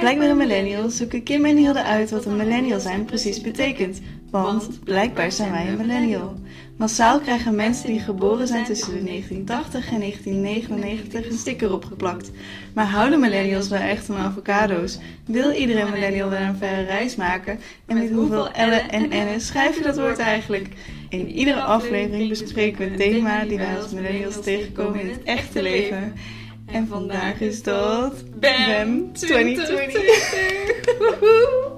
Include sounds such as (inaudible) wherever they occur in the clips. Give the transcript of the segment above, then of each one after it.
Blijkbaar een millennial zoeken Kim en Hilde uit wat een millennial zijn precies betekent. Want blijkbaar zijn wij een millennial. Massaal krijgen mensen die geboren zijn tussen de 1980 en 1999 een sticker opgeplakt. Maar houden millennials wel echt van avocado's? Wil iedere millennial wel een verre reis maken? En met hoeveel L'en en N'en schrijf je dat woord eigenlijk? In iedere aflevering bespreken we een thema die wij als millennials tegenkomen in het echte leven. En vandaag is dat BAM 2020. Woehoe.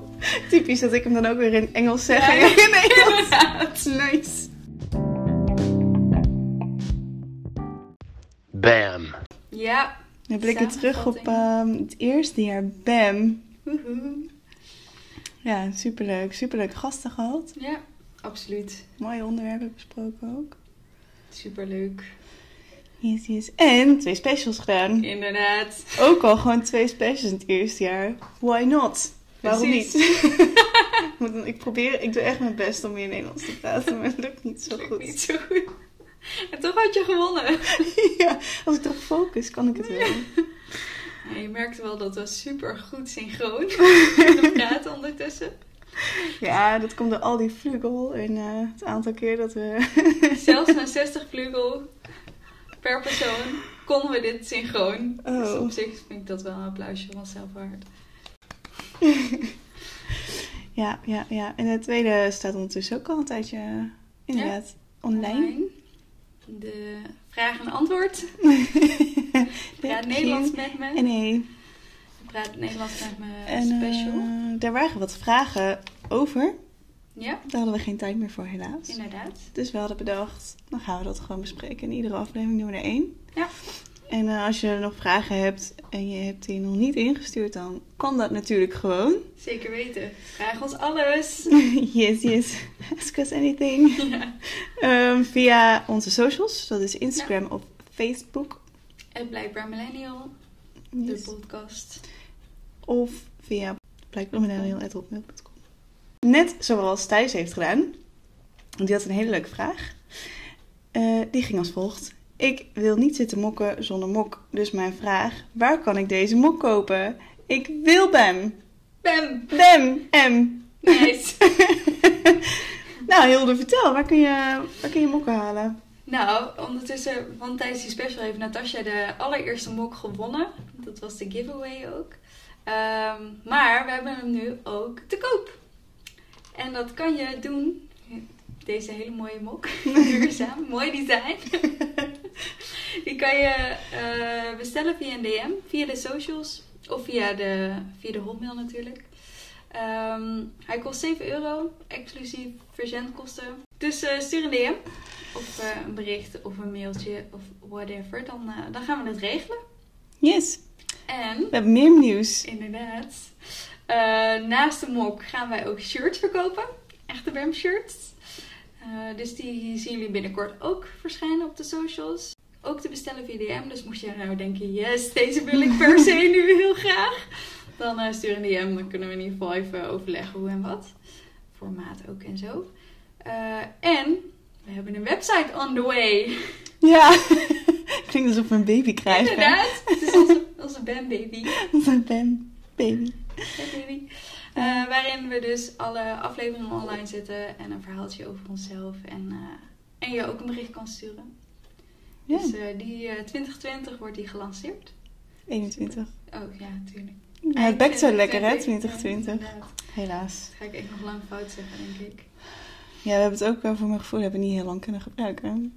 Typisch dat ik hem dan ook weer in Engels zeg. Ja, en (laughs) jij in Nederlands. inderdaad. Nice. Bam. Ja. We blikken terug op ehm, het eerste jaar BAM. Woehoe. Ja, superleuk. Superleuk gasten gehad. Ja, absoluut. Mooie onderwerpen besproken ook. Superleuk. Yes, yes. En twee specials gedaan. Inderdaad. Ook al gewoon twee specials in het eerste jaar. Why not? Waarom Precies. niet? (laughs) Ik probeer, ik doe echt mijn best om weer Nederlands te praten, maar het lukt niet zo goed. Niet zo goed. En toch had je gewonnen. (laughs) Ja, als ik erop focus, kan ik het wel. Ja, je merkte wel dat we super goed synchroon (laughs) kunnen praten ondertussen. Ja, dat komt door al die vlugel en eh, het aantal keer dat we... Zelfs na 60 vlugel per persoon konden we dit synchroon. Dus Oh. op zich vind ik dat wel een applausje van onszelf waard. (laughs) Ja, ja, ja. En de tweede staat ondertussen ook al een tijdje, inderdaad, online. De vraag en antwoord. (laughs) Praat Nederlands met me. En nee. Praat Nederlands met me En special. eh, daar waren wat vragen over. Ja, Daar hadden we geen tijd meer voor, helaas. inderdaad. Dus we hadden bedacht, dan gaan we dat gewoon bespreken. In iedere aflevering doen we er één. Ja. En eh, als je nog vragen hebt en je hebt die nog niet ingestuurd, dan kan dat natuurlijk gewoon. Zeker weten. Vraag ons alles. (laughs) yes, yes. Ask us anything. (laughs) ja. Ehm, via onze socials, dat is Instagram of Facebook. En blijkbaar Millennial, de podcast. Of via blijkbaarmillennial.hotmail.com. Net zoals Thijs heeft gedaan. Want die had een hele leuke vraag. Eh, die ging als volgt. Ik wil niet zitten mokken zonder mok. Dus mijn vraag, waar kan ik deze mok kopen? Ik wil BAM. Bam! BAM. M. Nice! (laughs) nou Hilde, vertel. Waar kun je, waar kun je mokken halen? nou, ondertussen, want tijdens die special heeft Natasja de allereerste mok gewonnen. Dat was de giveaway ook. Ehm, maar we hebben hem nu ook te koop. En dat kan je doen. Deze hele mooie mok. (laughs) Duurzaam. mooi design. (laughs) Die kan je eh, bestellen via een DM, via de socials of via de, via de hotmail natuurlijk. Ehm, hij kost 7 euro, exclusief verzendkosten. Dus eh, stuur een DM of eh, een bericht of een mailtje of whatever. Dan, dan gaan we het regelen. Yes. En We hebben meer nieuws. Inderdaad. Eh, naast de mok gaan wij ook shirts verkopen. Echte BAM shirts. Eh, dus die zien jullie binnenkort ook verschijnen op de socials. Ook te bestellen via DM. Dus mocht je nou denken, yes, deze wil ik per se nu heel graag. Dan eh, stuur een DM. Dan kunnen we in ieder geval even overleggen hoe en wat. Formaat ook en zo. En we hebben een website on the way. Ja. (laughs) Klinkt alsof we een baby krijgen. Inderdaad. Het is onze, onze BAM baby. (laughs) Een BAM baby. Hey baby. Eh, waarin we dus alle afleveringen online zetten en een verhaaltje over onszelf. En, eh, en je ook een bericht kan sturen. Ja. Dus eh, die eh 2020 wordt die gelanceerd. 21. Oh ja, natuurlijk. Ja, het bekt zo lekker hè, 2020. Helaas. Dat ga ik echt nog lang fout zeggen, denk ik. Ja, we hebben het ook wel voor mijn gevoel hebben niet heel lang kunnen gebruiken.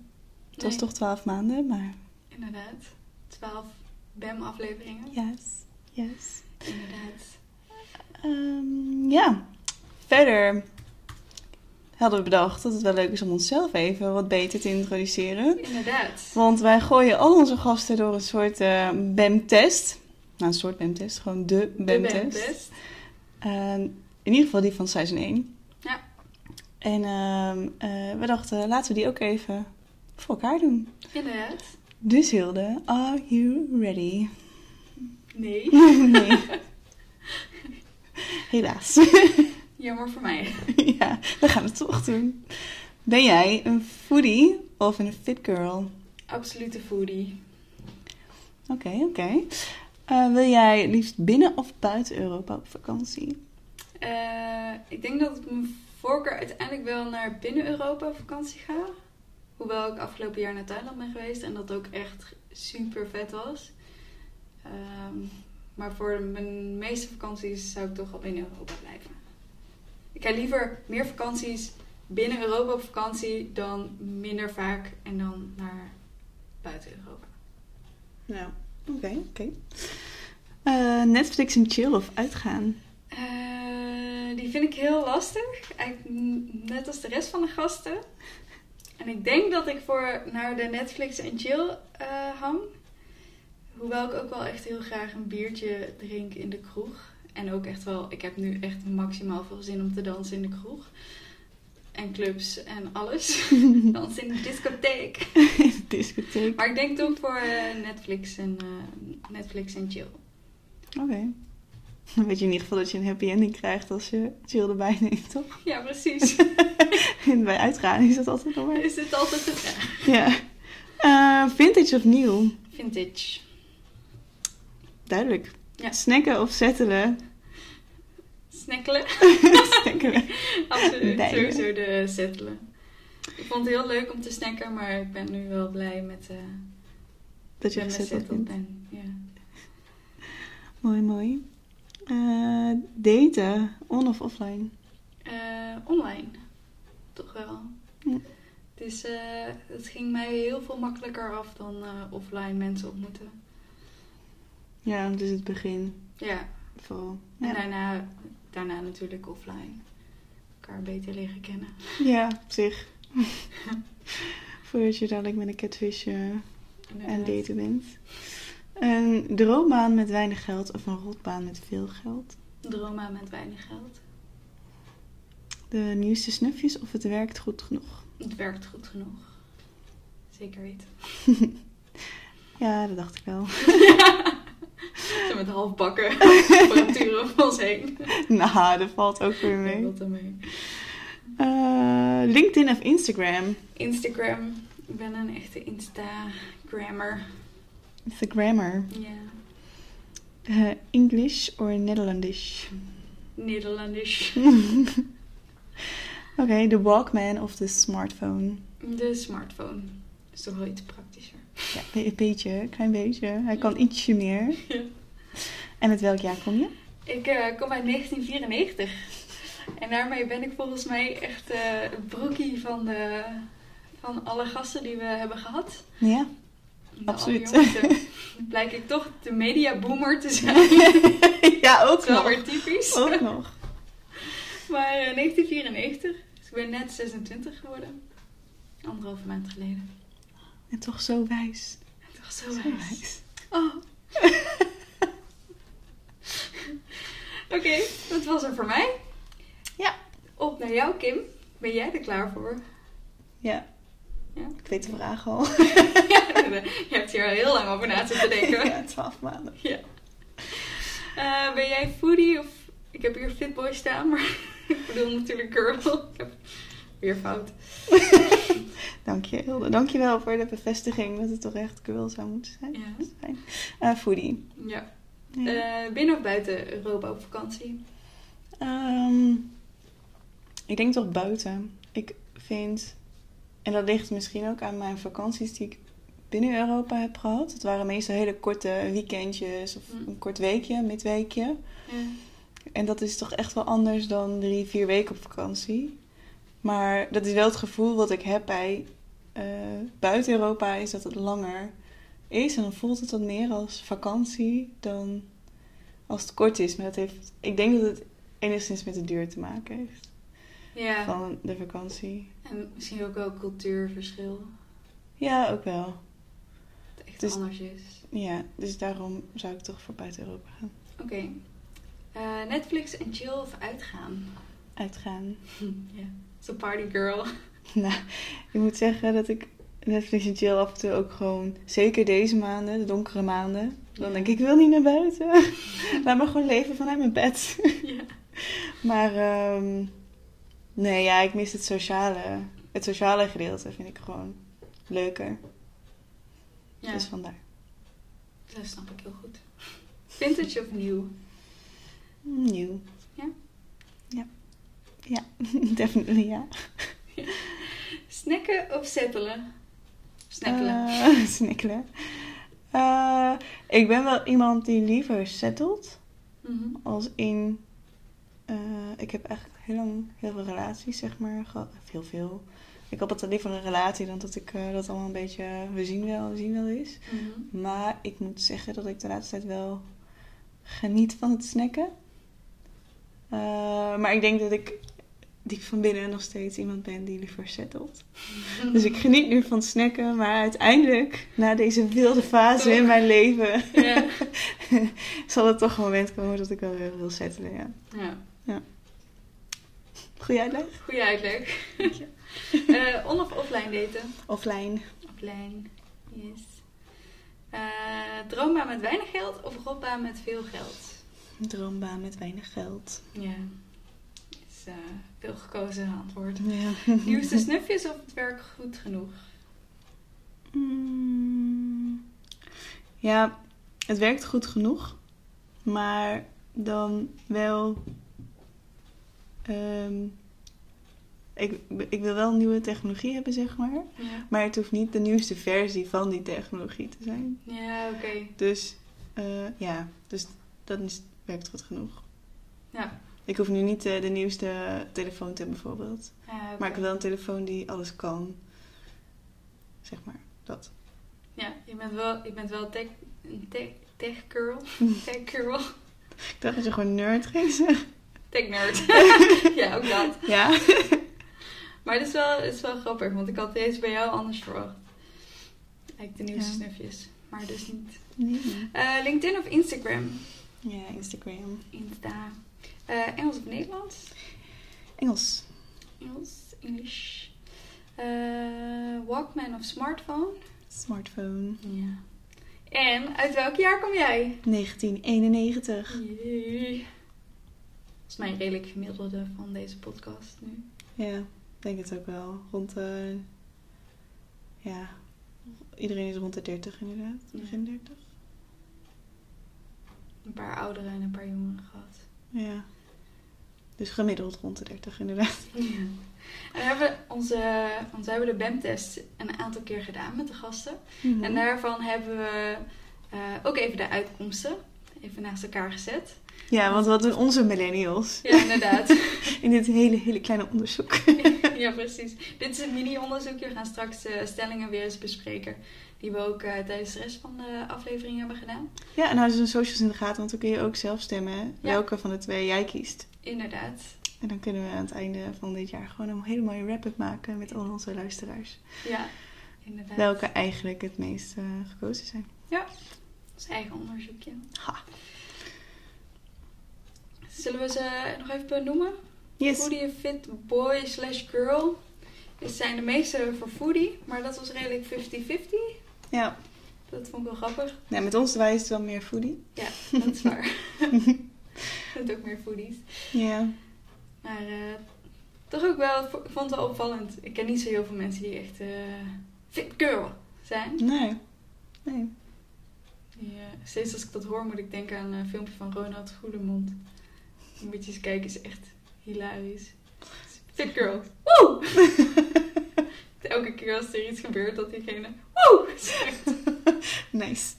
Het was toch 12 maanden, maar Inderdaad. 12 BAM-afleveringen. yes, yes. Inderdaad. Ehm, ja, verder hadden we bedacht dat het wel leuk is om onszelf even wat beter te introduceren. Inderdaad. Want wij gooien al onze gasten door een soort eh BEM-test. Nou, een soort BEM-test, gewoon de De BEM-test. BAM-test. Ehm, in ieder geval die van seizoen 1. Ja. En ehm, eh, we dachten, laten we die ook even voor elkaar doen. Inderdaad. Dus Hilde, are you ready? Nee. (laughs) nee. Helaas. (laughs) Jammer voor mij. (laughs) ja, we gaan het toch doen. Ben jij een foodie of een fit girl? Absolute foodie. Oké, oké. Eh, wil jij liefst binnen of buiten Europa op vakantie? Eh, ik denk dat ik mijn voorkeur uiteindelijk wel naar binnen Europa op vakantie ga. Hoewel ik afgelopen jaar naar Thailand ben geweest en dat ook echt super vet was. Ehm, maar voor mijn meeste vakanties zou ik toch wel binnen Europa blijven. Ik ga liever meer vakanties binnen Europa op vakantie dan minder vaak en dan naar buiten Europa. Ja, oké, oké. Eh, Netflix en chill of uitgaan? Eh, die vind ik heel lastig. Eigenlijk net als de rest van de gasten. En ik denk dat ik voor naar de Netflix en chill eh, hang. Hoewel ik ook wel echt heel graag een biertje drink in de kroeg. En ook echt wel, ik heb nu echt maximaal veel zin om te dansen in de kroeg. En clubs en alles. (laughs) dansen in de discotheek. In de discotheek. Maar ik denk toch voor eh, Netflix, en, eh, Netflix en chill. Oké. Dan weet je in ieder geval dat je een happy ending krijgt als je chill erbij neemt, toch? Ja, precies. (laughs) En bij uitgaan is dat altijd nog maar. Is het altijd vraag. Ja. Eh, vintage of nieuw? Vintage. Duidelijk. Ja. Snacken of settelen? Snackelen. (laughs) Snacken. (laughs) Absoluut. Sowieso de settelen. Ik vond het heel leuk om te snacken, maar ik ben nu wel blij met, eh Dat je gezetteld bent. ben. Ja. Mooi, mooi. Eh, daten, on of offline? Eh, online. Toch wel. Ja. Dus het ging mij heel veel makkelijker af dan offline mensen ontmoeten. Ja, dus het begin Ja, vooral. en daarna, daarna natuurlijk offline. Elkaar beter leren kennen. ja op (laughs) zich. (laughs) Voordat je dadelijk met een catfish eh, aan daten bent. Een droombaan met weinig geld of een rotbaan met veel geld? Dromen met weinig geld. De nieuwste snufjes of het werkt goed genoeg? Het werkt goed genoeg. Zeker weten. (laughs) Ja, dat dacht ik wel. (laughs) Zo met halfbakken apparatuur (laughs) (laughs) om ons heen. nou, dat valt ook weer mee. Ermee. Eh, LinkedIn of Instagram? Instagram. Ik ben een echte Instagrammer. Instagrammer. Ja. Eh, English or Nederlandisch? Nederlandisch. Oké, de Walkman of de smartphone? De smartphone. Is toch wel iets praktischer. Ja, een beetje, een klein beetje. Hij kan ietsje meer. Ja. (laughs) En met welk jaar kom je? Ik eh, kom uit 1994. En daarmee ben ik volgens mij echt eh, het broekie van, de, van alle gasten die we hebben gehad. Ja. Absoluut. allerjongste. (laughs) Blijk ik toch de mediaboomer te zijn. (laughs) ja, Dat ook is wel nog. weer typisch. Ook nog. Maar eh, 1994. Dus ik ben net 26 geworden. Anderhalve maand geleden. En toch zo wijs. Toch zo Zo wijs. wijs. Oh. (laughs) Oké, dat was er voor mij. Ja. Op naar jou, Kim. Ben jij er klaar voor? Ja. Ja? Ik weet de vraag al. (laughs) Je hebt hier al heel lang over na zitten (laughs) denken. ja, twaalf maanden. Ja. Eh, ben jij foodie of... Ik heb hier fitboy staan, maar ik bedoel natuurlijk girl. Ik heb weer fout. (laughs) Dank je, Hilde. Dank je wel voor de bevestiging dat het toch echt girl zou moeten zijn. Ja. Dat is fijn. Eh, foodie. Ja. Ja. Eh, binnen of buiten Europa op vakantie? Ehm, ik denk toch buiten. Ik vind, en dat ligt misschien ook aan mijn vakanties die ik binnen Europa heb gehad. Het waren meestal hele korte weekendjes of Mm. een kort weekje, midweekje. Ja. En dat is toch echt wel anders dan drie, vier weken op vakantie. Maar dat is wel het gevoel wat ik heb bij eh, buiten Europa, is dat het langer is. En dan voelt het wat meer als vakantie dan als het kort is. Maar dat heeft, ik denk dat het enigszins met de duur te maken heeft ja. van de vakantie. En misschien ook wel cultuurverschil. Ja, ook wel. Het echt Dus- anders is. Ja, dus daarom zou ik toch voor buiten Europa gaan. Oké. Eh, Netflix en chill of uitgaan? Uitgaan. (laughs) ja. Zo party girl. (laughs) Nou, ik moet zeggen dat ik Netflix en chill af en toe ook gewoon, zeker deze maanden, de donkere maanden, dan denk ik, ik wil niet naar buiten. (laughs) Laat me gewoon leven vanuit mijn bed. (laughs) ja. maar ehm, nee, ja, ik mis het sociale. Het sociale gedeelte vind ik gewoon leuker. Ja, Dus vandaar. dat snap ik heel goed. Vintage of nieuw? Nieuw. Ja? Ja. Ja, (laughs) definitely ja. (laughs) Snacken of settelen? Snackelen. Eh, (laughs) snackelen. Eh, ik ben wel iemand die liever settelt. Mhm. Als in... eh, ik heb eigenlijk heel lang heel veel relaties, zeg maar. Heel veel. Ik had altijd liever een relatie dan dat ik eh, dat allemaal een beetje... we zien wel, we zien wel is. Mhm. Maar ik moet zeggen dat ik de laatste tijd wel geniet van het snacken. Eh, maar ik denk dat ik diep van binnen nog steeds iemand ben die liever settelt. Dus ik geniet nu van snacken, maar uiteindelijk, na deze wilde fase Toch? in mijn leven, Ja. (laughs) zal er toch een moment komen dat ik wel weer wil settelen. Ja. ja. Goeie uitleg? Goeie uitleg. (laughs) Eh, on- of offline daten? Offline. Offline. Yes. Eh, droombaan met weinig geld of robbaan met veel geld? Droombaan met weinig geld. Ja. Is eh, veel gekozen antwoord. Ja. (laughs) Nieuwste snufjes of het werk goed genoeg? Mm, Ja, het werkt goed genoeg. Maar dan wel. ehm, ik, ik wil wel nieuwe technologie hebben, zeg maar. Ja. Maar het hoeft niet de nieuwste versie van die technologie te zijn. Ja, oké. Dus eh, ja, dus dat is, werkt goed genoeg. Ja. Ik hoef nu niet eh, de nieuwste telefoon te hebben, bijvoorbeeld. Oké. Maar ik wil wel een telefoon die alles kan. Zeg maar, dat. Ja, je bent wel, je bent wel tech, tech, tech girl. (laughs) Tech girl. Ik dacht dat je gewoon nerd ging zeggen. Tech nerd. (laughs) ja, ook dat. Ja. (laughs) Maar het is, wel, het is wel grappig, want ik had deze bij jou anders verwacht. Eigenlijk de nieuwste Ja. snufjes. Maar dus niet. Nee. Eh, LinkedIn of Instagram? Ja, Instagram. Insta. Eh, Engels of Nederlands? Engels. Engels, English. Eh, Walkman of smartphone? Smartphone. Ja. En uit welk jaar kom jij? 1991. Jee. Dat is mijn redelijk gemiddelde van deze podcast nu. Ja, ik denk het ook wel. Rond de... Ja, iedereen is rond de 30 inderdaad. Ja. Begin 30. Een paar ouderen en een paar jongeren gehad. Ja. Dus gemiddeld rond de 30 inderdaad. Ja. En we hebben onze, want we hebben de BEM-test een aantal keer gedaan met de gasten. Mhm. En daarvan hebben we eh, ook even de uitkomsten even naast elkaar gezet. Ja, want wat doen onze millennials Ja, inderdaad. (laughs) in dit hele, hele kleine onderzoek? (laughs) ja, precies. Dit is een mini-onderzoekje. We gaan straks eh, stellingen weer eens bespreken. Die we ook eh, tijdens de rest van de aflevering hebben gedaan. Ja, en hou dus een socials in de gaten, want dan kun je ook zelf stemmen welke van de twee jij kiest. Inderdaad. En dan kunnen we aan het einde van dit jaar gewoon een hele mooie wrap-up maken met al onze luisteraars. Ja, inderdaad. Welke eigenlijk het meest eh, gekozen zijn. Dat is eigen onderzoekje. Ha. Zullen we ze nog even benoemen? Yes. Foodie fit boy slash girl. Dit zijn de meeste voor foodie, maar dat was redelijk 50-50. Ja. Dat vond ik wel grappig. Nou, met ons wijst het wel meer foodie. Ja, dat is waar. (laughs) Het ook meer foodies. Ja. Maar eh, toch ook wel, ik vond het wel opvallend. Ik ken niet zo heel veel mensen die echt eh, fit girl zijn. Nee. Nee. Eh, steeds als ik dat hoor moet ik denken aan een filmpje van Ronald Goedemond. Die eens kijken, is echt hilarisch. (laughs) Fit girl. Woe! (laughs) Elke keer als er iets gebeurt dat diegene woe! zegt. (laughs) Nice.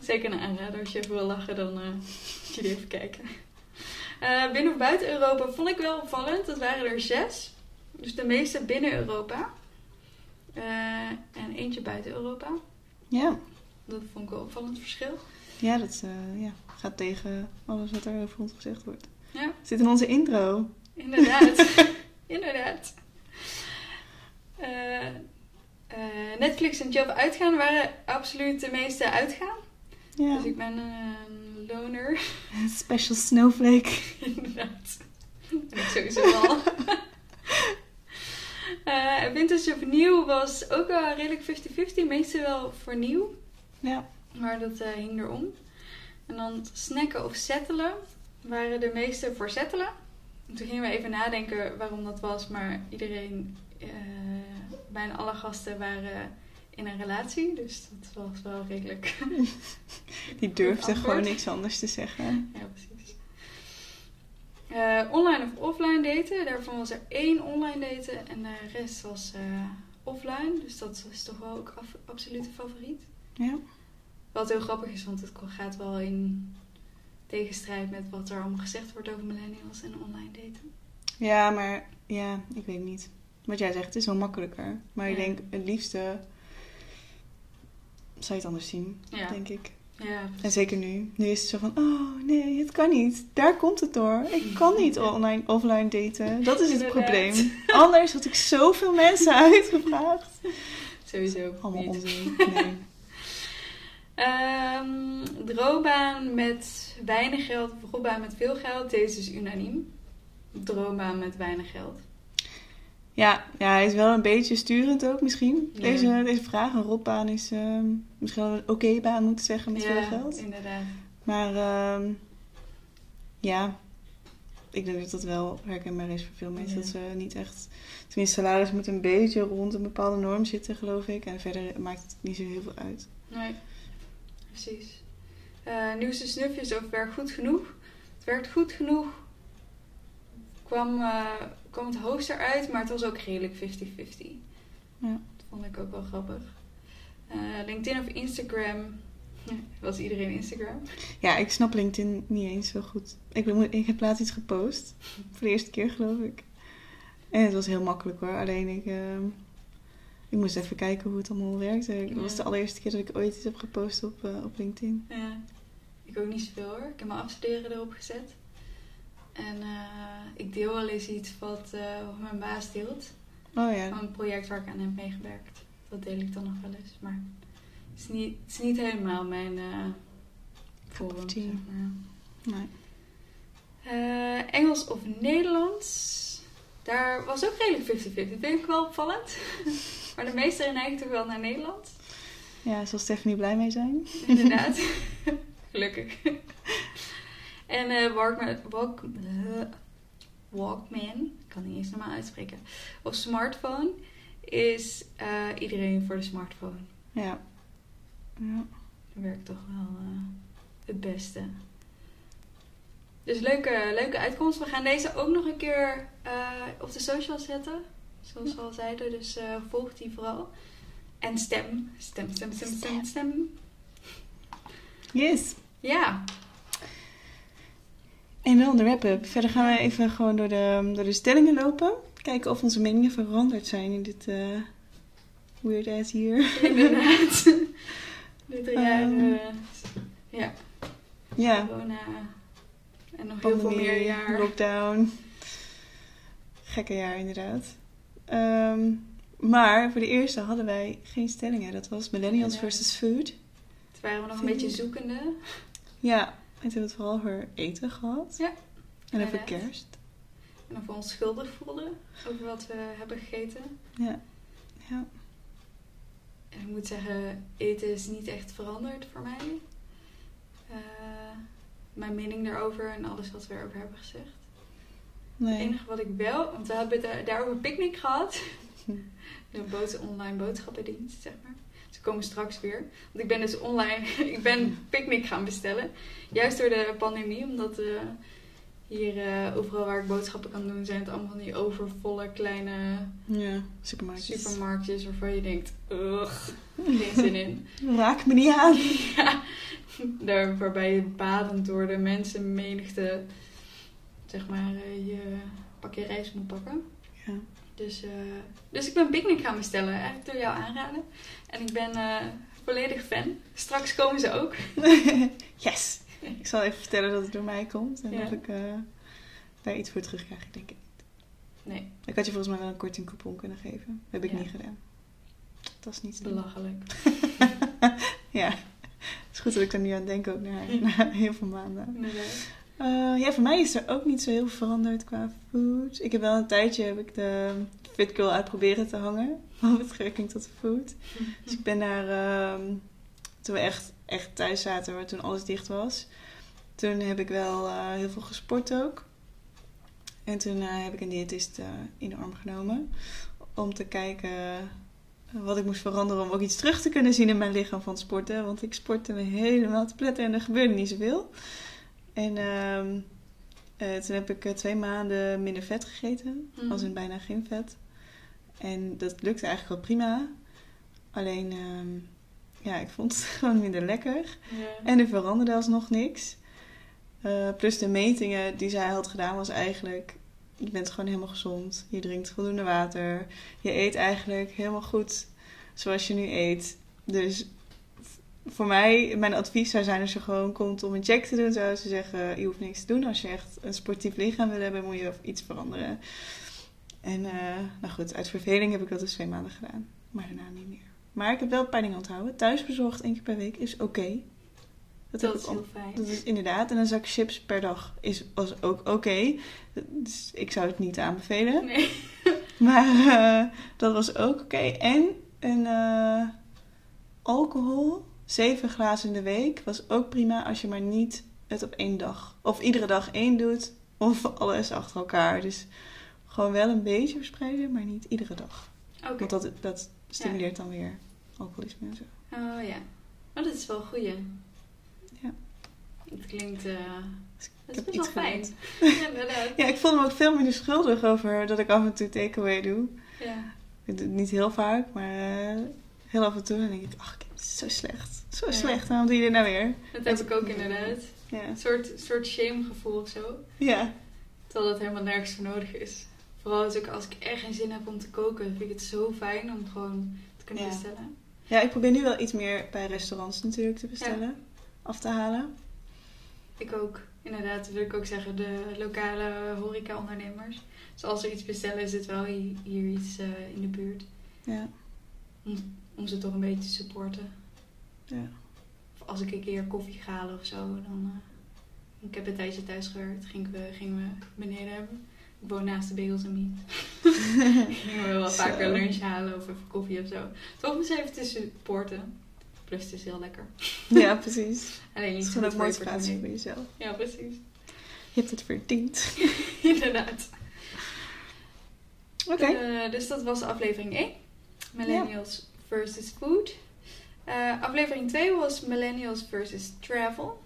Zeker een aanrader. Als je even wil lachen, dan eh moet je die even kijken. Eh, binnen of buiten Europa vond ik wel opvallend. Dat waren er zes. Dus de meeste binnen Europa. Eh, en eentje buiten Europa. Ja. Dat vond ik wel opvallend verschil. Ja, dat ja, gaat tegen alles wat er over ons gezegd wordt. Ja, Zit in onze intro. inderdaad. (laughs) inderdaad. Eh, eh, Netflix en job uitgaan waren absoluut de meeste uitgaan. Ja. Dus ik ben een loner. (laughs) Special snowflake. (laughs) Inderdaad. Ik sowieso al. Eh vintage of nieuw was ook wel redelijk 50-50. Meestal wel voor nieuw. Ja. Maar dat hing erom. En dan snacken of settelen waren de meeste voor settelen. En toen gingen we even nadenken waarom dat was. Maar iedereen, eh, bijna alle gasten waren in een relatie, dus dat was wel redelijk. (laughs) Die durfde gewoon niks anders te zeggen. ja, precies. Eh, online of offline daten. Daarvan was er één online daten en de rest was eh, offline. Dus dat is toch wel ook absolute favoriet. Ja. Wat heel grappig is, want het gaat wel in tegenstrijd met wat er allemaal gezegd wordt over millennials en online daten. Ja, maar ja, ik weet niet. Wat jij zegt, het is wel makkelijker. Maar ik denk, het liefste zou je het anders zien, Ja, denk ik. ja En zeker nu. Nu is het zo van, oh nee, het kan niet. Daar komt het door. Ik kan niet (laughs) online, offline daten. Dat is het Inderdaad. probleem. Anders had ik zoveel mensen (laughs) uitgevraagd. sowieso Allemaal onzin. (laughs) Nee. Ehm, droombaan met weinig geld, of droombaan met veel geld. Deze is unaniem. Droombaan met weinig geld. Ja, ja, hij is wel een beetje sturend ook misschien. Ja. Deze, deze vraag. Een rotbaan is ehm, misschien wel een oké baan moeten zeggen met veel geld. inderdaad. Maar ehm, ja, ik denk dat dat wel herkenbaar is voor veel mensen. Ja. Dat ze niet echt... Tenminste, salaris moet een beetje rond een bepaalde norm zitten, geloof ik. En verder maakt het niet zo heel veel uit. Nee, precies. Eh, nieuwste snufjes over werk goed genoeg. Het werkt goed genoeg. Kwam, eh, kwam het hoogst eruit, maar het was ook redelijk 50-50. Ja. Dat vond ik ook wel grappig. Eh, LinkedIn of Instagram. (laughs) Was iedereen Instagram? Ja, ik snap LinkedIn niet eens zo goed. Ik, ben, ik heb laatst iets gepost. Voor de eerste keer, geloof ik. En het was heel makkelijk hoor. Alleen ik, ehm, ik moest even kijken hoe het allemaal werkte. Het was de allereerste keer dat ik ooit iets heb gepost op, eh, op LinkedIn. Ja, ik ook niet zoveel hoor. Ik heb mijn afstuderen erop gezet. En eh, ik deel wel eens iets wat, eh, wat mijn baas deelt. Oh ja, Van een project waar ik aan heb meegewerkt. Dat deel ik dan nog wel eens. Maar het is niet, het is niet helemaal mijn uh, forum, zeg maar. nee. Engels of Nederlands? Daar was ook redelijk 50-50. Dat vind ik wel opvallend. (laughs) maar de meeste neigen toch wel naar Nederlands. ja, zal Stephanie blij mee zijn? Inderdaad. (laughs) Gelukkig. en eh Walkman, walk, eh, Walkman, ik kan niet eens normaal uitspreken, of smartphone is eh, iedereen voor de smartphone. Ja. ja. Dat werkt toch wel eh, het beste. Dus leuke, leuke uitkomst. We gaan deze ook nog een keer eh, op de social zetten. Zoals we al zeiden. Dus eh, volg die vooral. En stem. Stem, stem, stem, stem, stem. Yes. Ja. En dan de wrap-up. Verder gaan we even gewoon door de, door de stellingen lopen. Kijken of onze meningen veranderd zijn in dit eh weird ass hier. Inderdaad. (laughs) Dit jaar, Ehm, eh, ja, Ja. corona en nog heel veel meer jaar. lockdown. Gekke jaar inderdaad. Ehm, maar voor de eerste hadden wij geen stellingen. Dat was millennials versus food. Toen waren we nog een beetje zoekende. Ja, en toen hebben we het vooral over eten gehad. Ja, En over kerst. En of we ons schuldig voelden over wat we hebben gegeten. Ja. Ja. En ik moet zeggen, eten is niet echt veranderd voor mij. Eh, mijn mening daarover en alles wat we erover hebben gezegd. Het Nee. enige wat ik wel, want we hebben daar, daarover picknick gehad. (laughs) De boot, online boodschappendienst, zeg maar. Ze komen straks weer. Want ik ben dus online, (laughs) ik ben picknick gaan bestellen. Juist door de pandemie, omdat eh, hier eh, overal waar ik boodschappen kan doen, zijn het allemaal van die overvolle kleine Ja, supermarktjes. supermarktjes waarvan je denkt, ugh, (laughs) geen zin in. Raak me niet aan. (laughs) ja, daar waarbij je badend door de mensenmenigte, zeg maar, eh, je pakje rijst moet pakken. Ja. Dus, eh, dus ik ben picknick gaan bestellen, eigenlijk door jou aanraden. En ik ben volledig fan. Straks komen ze ook. (laughs) yes. (laughs) Ik zal even vertellen dat het door mij komt. En Ja. of ik eh, daar iets voor terugkrijg, denk ik. Nee, Ik had je volgens mij wel een kortingcoupon kunnen geven. Dat heb ik Ja. niet gedaan. Dat is niet belachelijk. (laughs) Ja. Het is goed dat ik er nu aan denk ook na, (laughs) na heel veel maanden. Eh, ja, voor mij is er ook niet zo heel veel veranderd qua food. Ik heb wel een tijdje heb ik de Fit Girl uit proberen te hangen. Met betrekking tot food. Dus ik ben naar... ehm, toen we echt, echt thuis zaten, waar toen alles dicht was. Toen heb ik wel eh, heel veel gesport ook. En toen eh, heb ik een diëtist eh, in de arm genomen. Om te kijken wat ik moest veranderen om ook iets terug te kunnen zien in mijn lichaam van sporten. Want ik sportte me helemaal te pletten en er gebeurde niet zoveel. En ehm, eh, toen heb ik twee maanden minder vet gegeten. Mhm. Als in bijna geen vet. En dat lukte eigenlijk wel prima. Alleen, ehm, ja, ik vond het (laughs) gewoon minder lekker. Ja. En er veranderde alsnog niks. Eh, plus de metingen die zij had gedaan was eigenlijk... Je bent gewoon helemaal gezond. Je drinkt voldoende water. Je eet eigenlijk helemaal goed zoals je nu eet. Dus voor mij, mijn advies zou zijn als je gewoon komt om een check te doen... zou ze zeggen, je hoeft niks te doen. Als je echt een sportief lichaam wil hebben, moet je iets veranderen. En eh, nou goed, uit verveling heb ik dat dus twee maanden gedaan. Maar daarna niet meer. Maar ik heb wel een paar dingen onthouden. Thuisbezorgd één keer per week is oké. Dat, Dat is heel fijn. dat is inderdaad. En een zak chips per dag is was ook oké. Dus ik zou het niet aanbevelen. Nee. (laughs) Maar eh, dat was ook oké. En een eh, alcohol, zeven glazen in de week, was ook prima als je maar niet het op één dag. Of iedere dag één doet, of alles achter elkaar. Dus gewoon wel een beetje verspreiden, maar niet iedere dag. Oké. Want dat, dat stimuleert dan weer alcoholisme en zo. Oh ja. Maar dat is wel een goeie. Ja. Het klinkt... eh het is best wel fijn. (laughs) Ja, inderdaad. Ja, ik voelde me ook veel minder schuldig over dat ik af en toe takeaway doe. Ja. Ik doe het niet heel vaak, maar eh, heel af en toe. Dan denk ik, ach, het is zo slecht. Zo Ja. slecht, waarom doe je dit nou weer? Dat heb ik ook inderdaad. Ja. Een soort, soort shamegevoel of zo. Ja. Terwijl dat helemaal nergens voor nodig is. Vooral als ik, als ik echt geen zin heb om te koken, vind ik het zo fijn om gewoon te kunnen Ja. bestellen. ja, ik probeer nu wel iets meer bij restaurants natuurlijk te bestellen. Af te halen. Ik ook. Inderdaad, wil ik ook zeggen. De lokale horeca-ondernemers. Dus als er iets bestellen, is het wel hi- hier iets eh, in de buurt. Ja. Om ze toch een beetje te supporten. ja. Of als ik een keer koffie ga halen of zo, dan... eh, ik heb een tijdje thuis gewerkt. Gingen we, gingen we beneden hebben. Ik woon naast de Bagels en Meat. (laughs) gingen we wel Zo. vaker lunch halen of even koffie of zo. Toch ze even te supporten. Plus het is heel lekker. ja, precies. Alleen niet zo motivatie voor jezelf. Ja, precies. Je hebt het verdiend. (laughs) Inderdaad. Oké. Eh, dus dat was aflevering 1. Millennials versus food. Eh, aflevering 2 was Millennials versus travel.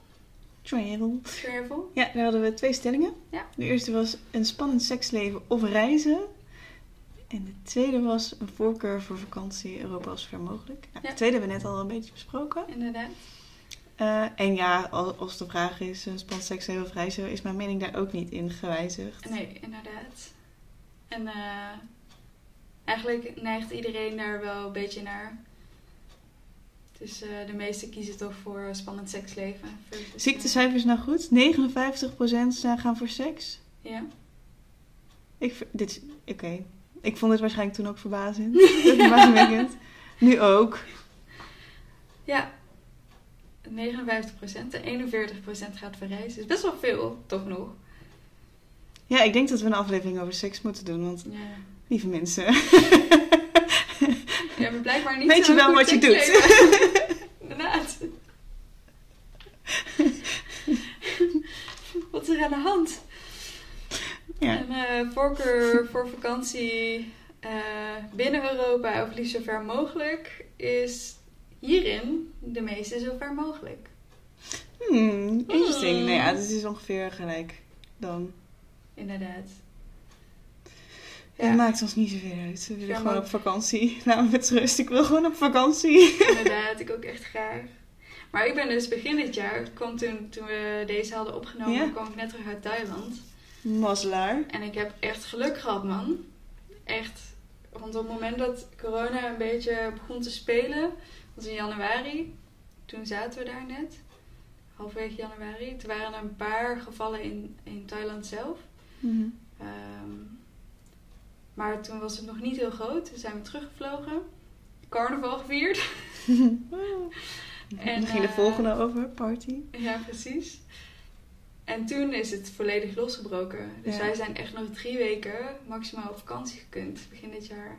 Travel. Travel. Ja, daar hadden we twee stellingen. Ja. De eerste was een spannend seksleven of reizen. En de tweede was een voorkeur voor vakantie Europa als ver mogelijk. Nou, Ja. De tweede hebben we net al een beetje besproken. Inderdaad. Eh, en ja, al- als de vraag is een spannend seksleven of reizen, is mijn mening daar ook niet in gewijzigd. Nee, inderdaad. En eh, eigenlijk neigt iedereen daar wel een beetje naar. Dus eh, de meesten kiezen toch voor spannend seksleven. versus, Zie ik de eh, cijfers nou goed? 59% zijn gaan voor seks. Ja. Ik, dit, oké. Ik vond dit waarschijnlijk toen ook verbazend. (laughs) Verbazingwekkend. Nu ook. Ja. 59% en 41% gaat voor reizen. is best wel veel, toch nog. Ja, ik denk dat we een aflevering over seks moeten doen. Want Ja. lieve mensen, (laughs) Je hebt blijkbaar niet Weet je wel wat je doet? (laughs) Inderdaad. (laughs) Wat is er aan de hand? ja. Een eh, voorkeur voor vakantie eh, binnen Europa, of liefst zo ver mogelijk, is hierin de meeste zo ver mogelijk. Hmm, interesting. Hmm. Nou ja, het is ongeveer gelijk dan. Inderdaad. Het maakt ons niet zoveel uit. We willen Ja, gewoon maar- op vakantie. (laughs) Me met rust. Ik wil gewoon op vakantie. Inderdaad, ik ook echt graag. Maar ik ben dus begin dit jaar, kwam toen, toen we deze hadden opgenomen, Ja. kwam ik net terug uit Thailand. Mazzelaar. En ik heb echt geluk gehad, man. Echt. Want op het moment dat corona een beetje begon te spelen, was in januari. Toen zaten we daar net. Halverwege januari. Toen waren er een paar gevallen in, in Thailand zelf. Ehm, maar toen was het nog niet heel groot. Toen zijn we teruggevlogen. Carnaval gevierd. (laughs) En, Dan ging de eh, volgende over, party. Ja, precies. En toen is het volledig losgebroken. Dus Ja. wij zijn echt nog drie weken maximaal op vakantie gekund begin dit jaar.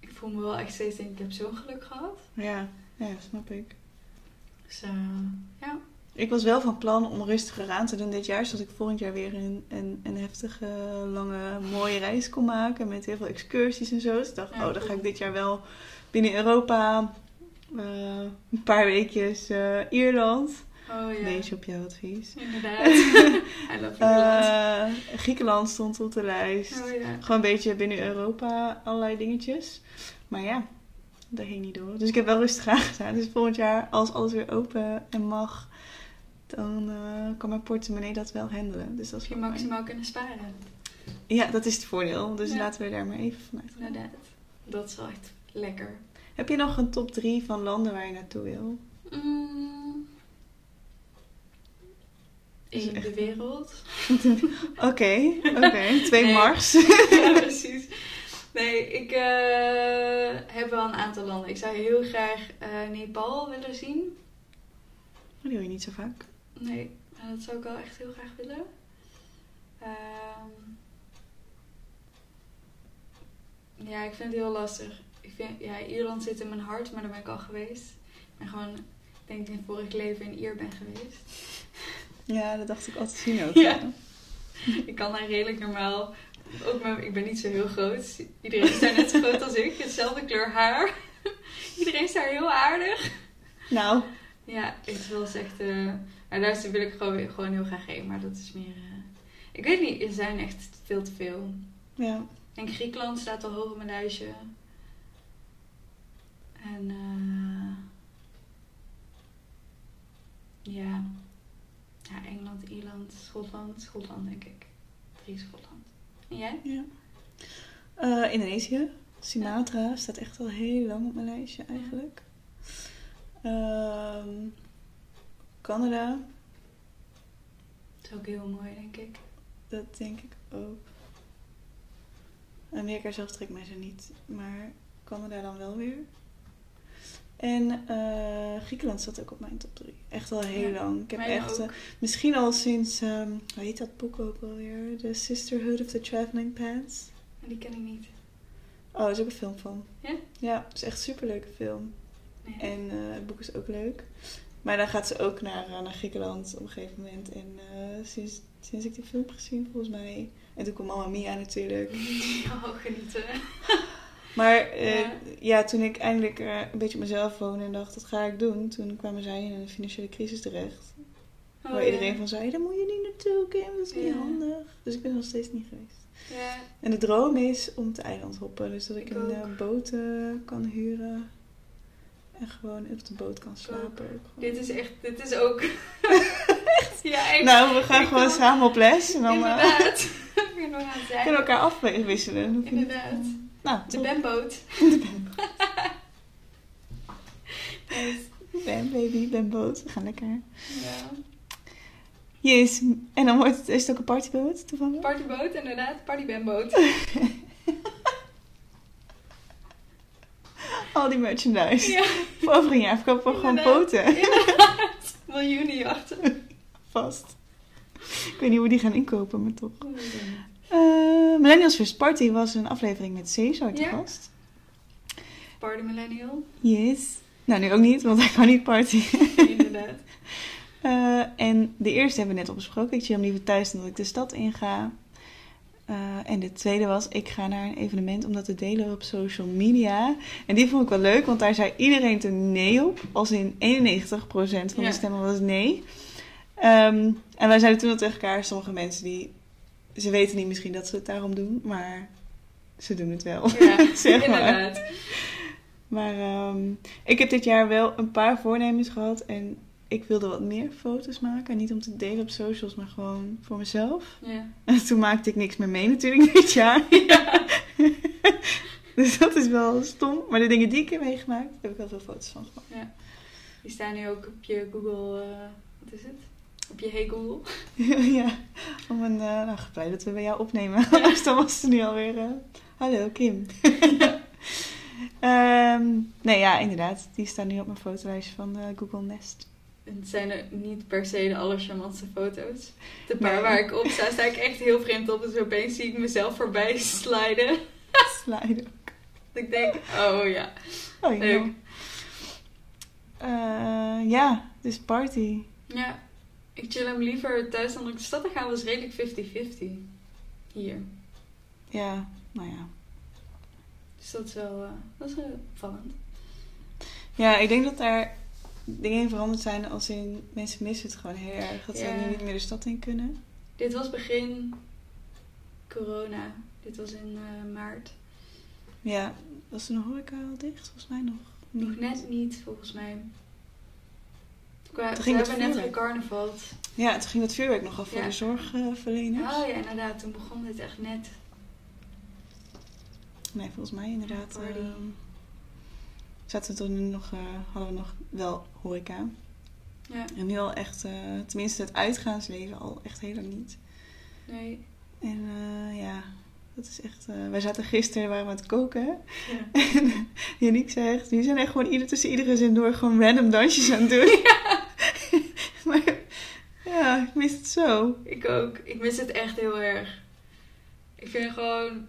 Ik voel me wel echt steeds denk ik, ik heb zo'n geluk gehad. Ja, ja, snap ik. Dus eh, ja. Ik was wel van plan om rustiger aan te doen dit jaar. Zodat ik volgend jaar weer een, een, een heftige, lange, mooie reis kon maken. Met heel veel excursies en zo. Dus ik dacht, oh, dan ga ik dit jaar wel binnen Europa. eh, een paar weekjes eh, Ierland. Oh ja. Beetje op jouw advies. Inderdaad. (laughs) I love Ierland. Eh, Griekenland stond op de lijst. oh ja. Gewoon een beetje binnen Europa allerlei dingetjes. Maar ja, dat ging niet door. Dus ik heb wel rustig aangedaan. Dus volgend jaar, als alles weer open en mag, dan eh, kan mijn portemonnee dat wel handelen. Dus dat is je fijn. maximaal kunnen sparen. Ja, dat is het voordeel. Dus Ja. laten we daar maar even vanuit gaan. Inderdaad. Dat is wel echt lekker. Heb je nog een top 3 van landen waar je naartoe wil? Mm. In de wereld. (laughs) Oké, oké. Twee Nee. Mars. (laughs) ja, precies. Nee, ik eh, heb wel een aantal landen. Ik zou heel graag eh, Nepal willen zien. Die hoor je niet zo vaak. Nee, maar dat zou ik wel echt heel graag willen. Ehm, ja, ik vind het heel lastig. Ik vind, ja, Ierland zit in mijn hart, maar daar ben ik al geweest. Ik ben gewoon, ik denk in vorig leven in Ier ben geweest. Ja, dat dacht ik altijd zien ook. (laughs) Ja. Ik kan daar redelijk normaal. Ook mijn, ik ben niet zo heel groot. Iedereen is daar net zo (laughs) groot als ik. Hetzelfde kleur haar. (laughs) Iedereen is daar heel aardig. Nou, Ja, het was echt. eh maar daar wil ik gewoon, gewoon heel graag heen. Maar dat is meer. eh, ik weet niet, er zijn echt veel te veel. ja. En Griekenland staat al hoog op mijn lijstje. En. eh ja. Ja, Engeland, Ierland, Schotland. Schotland, denk ik. Drie Schotland. En jij? Ja. Eh, Indonesië. Sumatra staat echt al heel lang op mijn lijstje eigenlijk. Ehm, Canada, Dat is ook heel mooi, denk ik. dat denk ik ook. Amerika zelf trekt mij zo niet, maar Canada dan wel weer. En eh, Griekenland staat ook op mijn top 3. Echt al heel Ja, lang. Ik heb echt, eh, misschien al sinds, ehm, hoe heet dat boek ook alweer? The Sisterhood of the Traveling Pants. Die ken ik niet. Oh, er is ook een film van. Ja? Ja, het is echt een superleuke film. Nee. En eh, het boek is ook leuk. Maar dan gaat ze ook naar, eh, naar Griekenland op een gegeven moment. En eh, sinds, sinds ik die film heb gezien, volgens mij. En toen kwam Mamma Mia natuurlijk. (laughs) Oh, genieten. (laughs) Maar eh, ja. Ja. toen ik eindelijk een beetje op mezelf woonde en dacht, dat ga ik doen. Toen kwamen zij in een financiële crisis terecht. Oh, waar ja. iedereen van zei, daar moet je niet naartoe, Kim. Dat is niet handig. Dus ik ben nog steeds niet geweest. Ja, En de droom is om te eiland hoppen. Dus dat ik, Ik een ook. boot kan huren. En gewoon op de boot kan slapen. ook dit is echt, dit is ook. (laughs) ja, echt. Nou, we gaan Ik gewoon samen op les. En dan eh, Inderdaad. (laughs) (laughs) Het kunnen zijn. we elkaar afwisselen. Inderdaad. Nou, De top. Bemboot. Nice. Ben baby. We gaan lekker. Ja. Yes. En dan wordt het, is het ook een partyboot toevallig? Partyboot, inderdaad. Partybemboot. Al die merchandise. Ja, Voor over een jaar verkopen we gewoon boten. inderdaad. Miljoenen jachten. (laughs) Vast. Ik weet niet hoe we die gaan inkopen, maar toch. Eh, Millennials First Party was een aflevering met Cesar te Ja. gast. Party Millennial. Yes. Nou, nu ook niet, want hij kan niet party. (laughs) Inderdaad. Eh, en de eerste hebben we net al besproken. Ik chill hem liever thuis dan dat ik de stad inga. Eh, en de tweede was, ik ga naar een evenement om dat te delen op social media. En die vond ik wel leuk, want daar zei iedereen toen nee op. Als in 91% van Ja. de stemmen was nee. Ehm, en wij zeiden toen al tegen elkaar, sommige mensen die... Ze weten niet misschien dat ze het daarom doen, maar ze doen het wel. Ja, (laughs) Zeg maar. inderdaad. Maar ehm, ik heb dit jaar wel een paar voornemens gehad. En ik wilde wat meer foto's maken. Niet om te delen op socials, maar gewoon voor mezelf. Ja. En toen maakte ik niks meer mee natuurlijk (laughs) dit jaar. Ja. (laughs) dus dat is wel stom. Maar de dingen die ik heb meegemaakt, heb ik wel veel foto's van gemaakt. Die staan nu ook op je Google. eh, wat is het? Op je Hey Google. (laughs) ja, om een... eh nou, blij dat we bij jou opnemen. Anders dan was het nu alweer... eh, Hallo, Kim. Ehm, nee, ja, inderdaad. Die staan nu op mijn fotolijstje van Google Nest. Het zijn er niet per se de allercharmantste foto's. De paar Nee. waar ik op sta, sta ik echt heel vreemd op. Dus opeens zie ik mezelf voorbij (laughs) sliden. Sliden. Dat ik denk, oh ja, Oh, leuk. ja. Eh, ja, dus party. Ja, ik chill hem liever thuis dan op de stad te gaan. was redelijk 50-50 hier. Ja, nou ja. Dus dat is wel, eh, dat is wel opvallend. Ja, ik denk dat daar dingen in veranderd zijn als in mensen missen het gewoon heel erg. Dat ze nu niet meer de stad in kunnen. Dit was begin corona. Dit was in eh, maart. Ja, was de horeca al dicht? Volgens mij nog niet. Nog net niet, volgens mij. Qua, Toen we ging het hebben net gecarnavald. Ja, toen ging het vuurwerk nog af voor Ja. de zorgverleners. Oh ja, inderdaad. Toen begon dit echt net. Nee, volgens mij inderdaad. Ehm, zaten we toen nog, eh, hadden we nog wel horeca. Ja, En nu al echt, eh, tenminste het uitgaansleven al echt helemaal niet. nee. En eh, ja, dat is echt... eh, wij zaten gisteren, waren we aan het koken. Ja. En (laughs) Yannick zegt, die zijn echt gewoon ieder, tussen iedere zin door gewoon random dansjes aan het doen. (laughs) (laughs) maar ja, ik mis het zo. Ik ook. Ik mis het echt heel erg. Ik vind gewoon...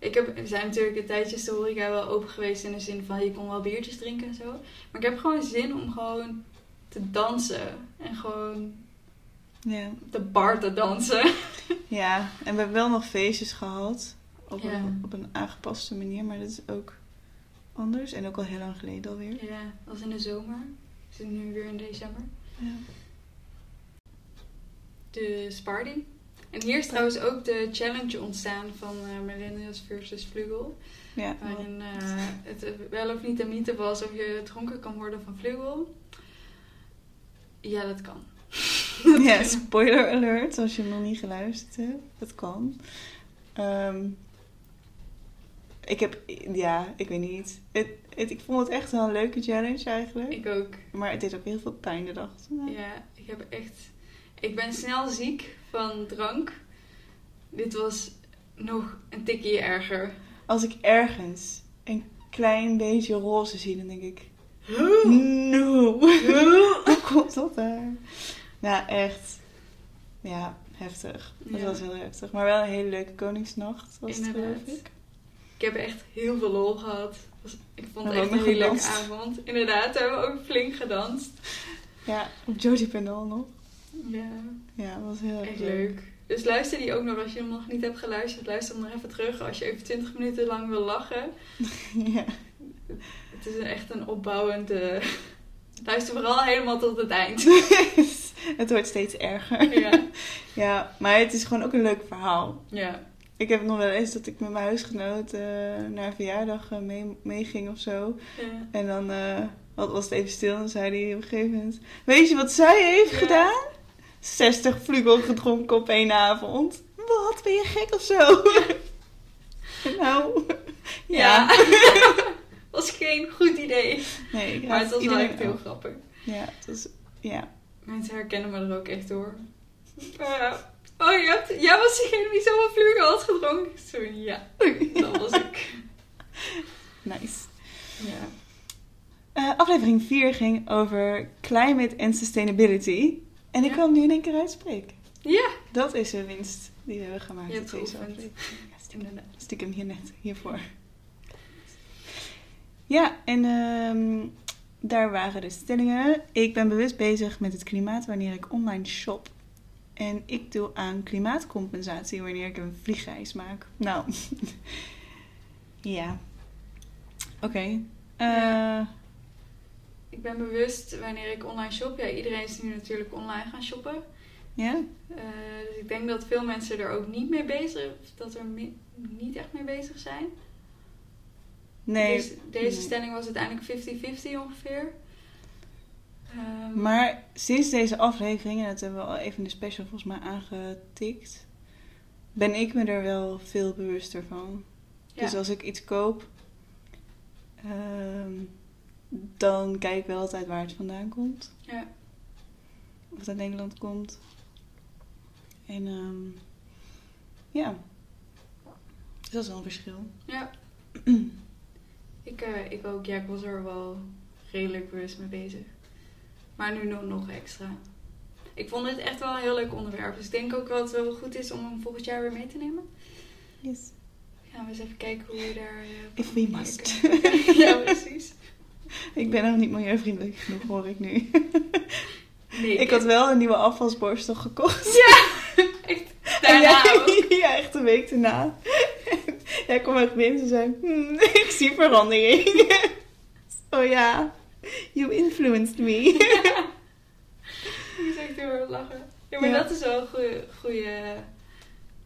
Ik heb, we zijn natuurlijk een tijdje is de horeca wel open geweest in de zin van je kon wel biertjes drinken en zo. Maar ik heb gewoon zin om gewoon te dansen. En gewoon Ja. de bar te dansen. (laughs) ja, en we hebben wel nog feestjes gehad. Op, Ja. een, op een aangepaste manier, maar dat is ook anders. En ook al heel lang geleden alweer. Ja, als in de zomer. We zitten nu weer in december. Ja. De party. En hier is trouwens ook de challenge ontstaan van eh, Millennials versus Vlugel. Ja, Waarin eh, het wel of niet een mythe was of je dronken kan worden van Vlugel. Ja, dat kan. (laughs) ja, spoiler alert, als je hem nog niet geluisterd hebt. Dat kan. Ehm, ik heb, ja, ik weet niet. Het, het, ik vond het echt wel een leuke challenge eigenlijk. Ik ook. Maar het deed ook heel veel pijn de dag. Ja, ik heb echt... Ik ben snel ziek van drank. Dit was nog een tikje erger. Als ik ergens een klein beetje roze zie, dan denk ik... No! (laughs) Hoe komt dat daar? Nou, echt. Ja, heftig. Dat Ja. was heel heftig. Maar wel een hele leuke Koningsnacht was het, Inderdaad. geloof ik. Ik heb echt heel veel lol gehad. Was- Ik vond het echt een hele leuke avond. Inderdaad, we hebben ook flink gedanst. Ja, op Jodie Pendal nog. Ja, Ja, dat was heel erg leuk. Dus luister die ook nog als je hem nog niet hebt geluisterd. Luister hem nog even terug als je even 20 minuten lang wil lachen. (laughs) Ja. Het is een- echt een opbouwende... (laughs) Luister vooral helemaal tot het eind. (laughs) het wordt steeds erger. Ja. Ja, maar het is gewoon ook een leuk verhaal. Ja. Ik heb nog wel eens dat ik met mijn huisgenoot eh, naar een verjaardag eh, mee, meeging of zo. ja. En dan eh, was het even stil en zei hij op een gegeven moment... Weet je wat zij heeft Ja. gedaan? 60 vlugel gedronken op één avond. Wat, ben je gek of zo? (laughs) nou, ja. (laughs) was geen goed idee. Nee, ik Maar het was wel echt heel grappig. Ja, het was... Ja. Mensen herkennen me er ook echt door. (laughs) Eh, oh, je hebt, jij was degene die zoveel vlugel had gedronken? Zo, ja. Dat was ik. Nice. Ja. Eh, aflevering 4 ging over climate and sustainability. En ik Ja. kan hem nu in één keer uitspreken. Ja, Dat is de winst die we hebben gemaakt Je deze aflevering. Ja, stiekem, stiekem hier net, hiervoor. Ja, en ehm, daar waren de stellingen. Ik ben bewust bezig met het klimaat wanneer ik online shop. En ik doe aan klimaatcompensatie wanneer ik een vliegreis maak. Nou, (laughs) ja. Oké. Eh, Ja. Ik ben bewust wanneer ik online shop. Ja, iedereen is nu natuurlijk online gaan shoppen. ja? Eh, dus ik denk dat veel mensen er ook niet mee bezig, of dat er niet echt mee bezig zijn. Nee. Deze, deze nee. stelling was uiteindelijk 50-50 ongeveer. Ehm, Maar sinds deze aflevering, en dat hebben we al even in de special volgens mij aangetikt, ben ik me er wel veel bewuster van. ja. Dus als ik iets koop, ehm, dan kijk ik wel altijd waar het vandaan komt. ja. Of het uit Nederland komt. En ehm, ja, dus dat is wel een verschil. Ja. (clears throat) ik, eh, ik ook. Ja, ik was er wel redelijk bewust mee bezig. Maar nu nog, nog extra. Ik vond dit echt wel een heel leuk onderwerp. Dus ik denk ook dat het wel goed is om hem volgend jaar weer mee te nemen. Yes. Gaan we eens even kijken hoe we daar... eh, If we must. (laughs) ja, precies. Ik ben nog niet milieuvriendelijk genoeg, hoor ik nu. Nee. Ik had wel een nieuwe afwasborstel gekocht. echt En daarna jij- ook. (laughs) ja, echt een week daarna. Jij kwam echt binnen en zei, "Hmm, (laughs) ik zie verandering. (laughs) oh ja, you influenced me. Ik zag heel erg lachen. Ja, maar Ja. dat is wel een goede, goede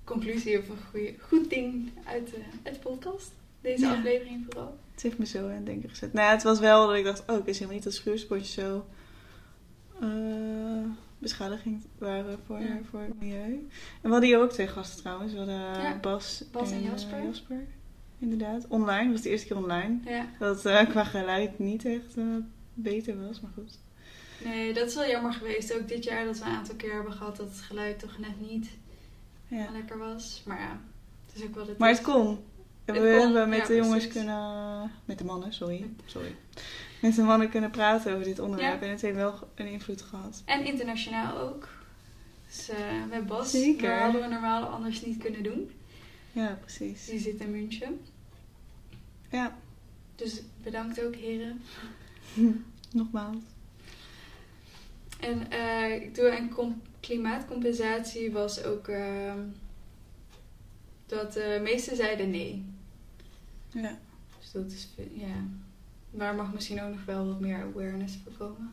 conclusie of een goed ding uit de, uit de podcast. Deze Ja. aflevering vooral. Het heeft me zo aan het denken gezet. Nou ja, het was wel dat ik dacht, oh, ik wist helemaal niet dat schuurspotjes zo eh, beschadiging waren voor, Ja. voor het milieu. En we hadden hier ook twee gasten trouwens. We hadden Ja, Bas, Bas en eh, Jasper. Jasper. Inderdaad, online. Dat was de eerste keer online. Ja. Dat eh, qua geluid niet echt eh, beter was, maar goed. Nee, dat is wel jammer geweest. Ook dit jaar dat we een aantal keer hebben gehad dat het geluid toch net niet Ja. lekker was. Maar ja, het is ook wel het Maar het kon. We hebben met ja, de jongens precies. kunnen... Met de mannen, sorry. sorry. Met de mannen kunnen praten over dit onderwerp. Ja. En het heeft wel een invloed gehad. En internationaal ook. Dus eh met Bas, Zeker. dat hadden we normaal anders niet kunnen doen. Ja, precies. Die zit in München. Ja, Dus bedankt ook heren. (laughs) nogmaals. En eh, ik doe een com- klimaatcompensatie was ook ehm, dat de meesten zeiden nee. Ja. Dus dat is, ja, daar mag misschien ook nog wel wat meer awareness voor komen.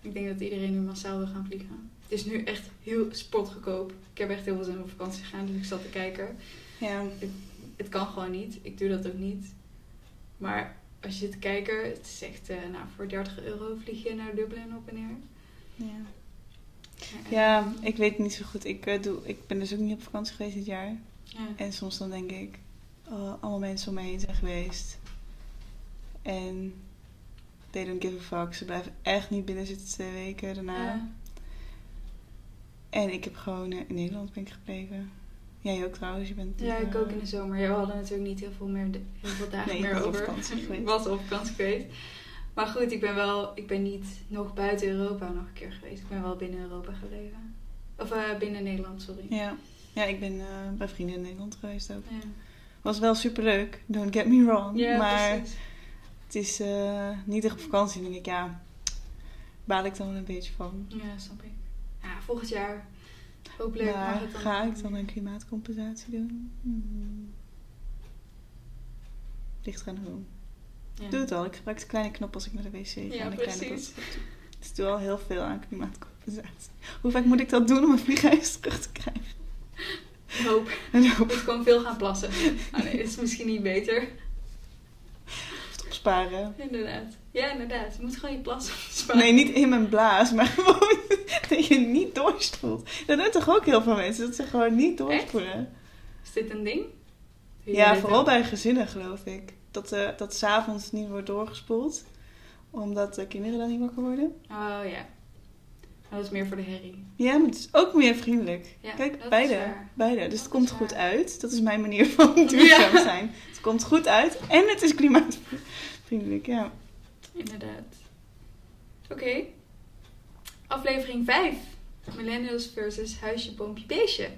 Ik denk dat iedereen nu massaal wil gaan vliegen. Het is nu echt heel spotgoedkoop. Ik heb echt heel veel zin om op vakantie te gaan, dus ik zat te kijken. Ja. Het kan gewoon niet. Ik doe dat ook niet. Maar als je zit te kijken, het is echt, eh, nou, voor 30 euro vlieg je naar Dublin op en neer. Ja. Ja, ja, ik weet niet zo goed. Ik, eh, doe, ik ben dus ook niet op vakantie geweest dit jaar. ja. En soms dan denk ik, oh, allemaal mensen om me heen zijn geweest. En they don't give a fuck. Ze blijven echt niet binnen zitten twee weken daarna. Ja. En ik heb gewoon eh, in Nederland ben ik gebleven. Jij ook trouwens, je bent... Ja, ik eh, ook in de zomer. Ja, we hadden natuurlijk niet heel veel, meer, heel veel dagen Nee, meer was over. Ik was op vakantie geweest. Maar goed, ik ben wel, ik ben niet nog buiten Europa nog een keer geweest. Ik ben wel binnen Europa gebleven. Of binnen Nederland, sorry. Ja. ja, ik ben bij vrienden in Nederland geweest ook. Ja, Was wel superleuk, don't get me wrong. ja maar precies. het is eh, niet echt op vakantie. Denk ik, ja, baal ik dan een beetje van. Ja, snap ik. Ja, volgend jaar. Hopelijk mag maar het dan. ga ik dan een klimaatcompensatie doen? Hmm. Ligt eraan hoe. Ja. Doe het al. Ik gebruik de kleine knop als ik naar de wc ga. Ja, de precies. Dus ik doe al heel veel aan klimaatcompensatie. Hoe vaak moet ik dat doen om een vliegreis terug te krijgen? Ik hoop. Dan moet gewoon veel gaan plassen. Ah nee, dat is misschien niet beter. het opsparen. Inderdaad. Ja, inderdaad. Je moet gewoon je plassen sparen. Nee, niet in mijn blaas, maar (laughs) gewoon dat je niet doorspoelt. Dat doen toch ook heel veel mensen, dat ze gewoon niet doorspoelen. Is dit een ding? Ja, vooral bij gezinnen geloof ik. Dat, eh dat s'avonds niet wordt doorgespoeld. Omdat de kinderen dan niet wakker worden. Oh ja. Maar dat is meer voor de herrie. Ja, maar het is ook meer vriendelijk. Ja, Kijk, beide. beide. Dus Dat het komt goed uit. Dat is mijn manier van (laughs) (laughs) duurzaam Ja. zijn. Het komt goed uit en het is klimaatvriendelijk. Ja. Inderdaad. Oké. Aflevering 5. Millennials versus huisje, boompje, beestje.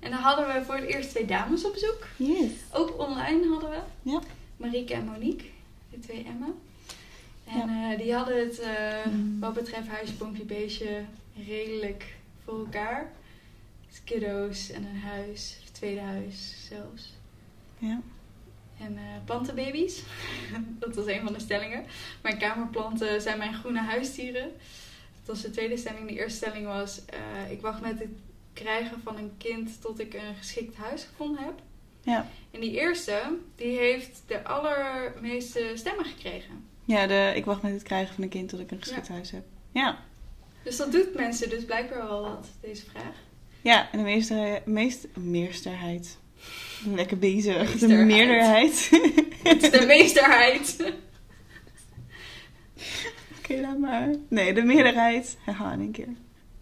En dan hadden we voor het eerst twee dames op bezoek. Yes. Ook online hadden we. Ja. Marieke en Monique. De twee Emma. En eh, die hadden het eh, Mm. wat betreft huisje, boompje, beestje redelijk voor elkaar. Dus kiddo's en een huis. Of tweede huis zelfs. Ja. En eh, plantenbaby's. (laughs) dat was een van de stellingen. Mijn kamerplanten zijn mijn groene huisdieren. Dat was de tweede stelling. De eerste stelling was... ik wacht met het krijgen van een kind tot ik een geschikt huis gevonden heb. Ja. En die eerste, die heeft de allermeeste stemmen gekregen. Ja, de, ik wacht met het krijgen van een kind tot ik een geschikt Ja. huis heb. Ja. Dus dat doet mensen dus blijkbaar wel wat, deze vraag. Ja, en de meester, meest, meesterheid. Lekker bezig. De meerderheid. Het is de meesterheid. (laughs) Oké, laat maar. Nee, de meerderheid. Haha, in één keer.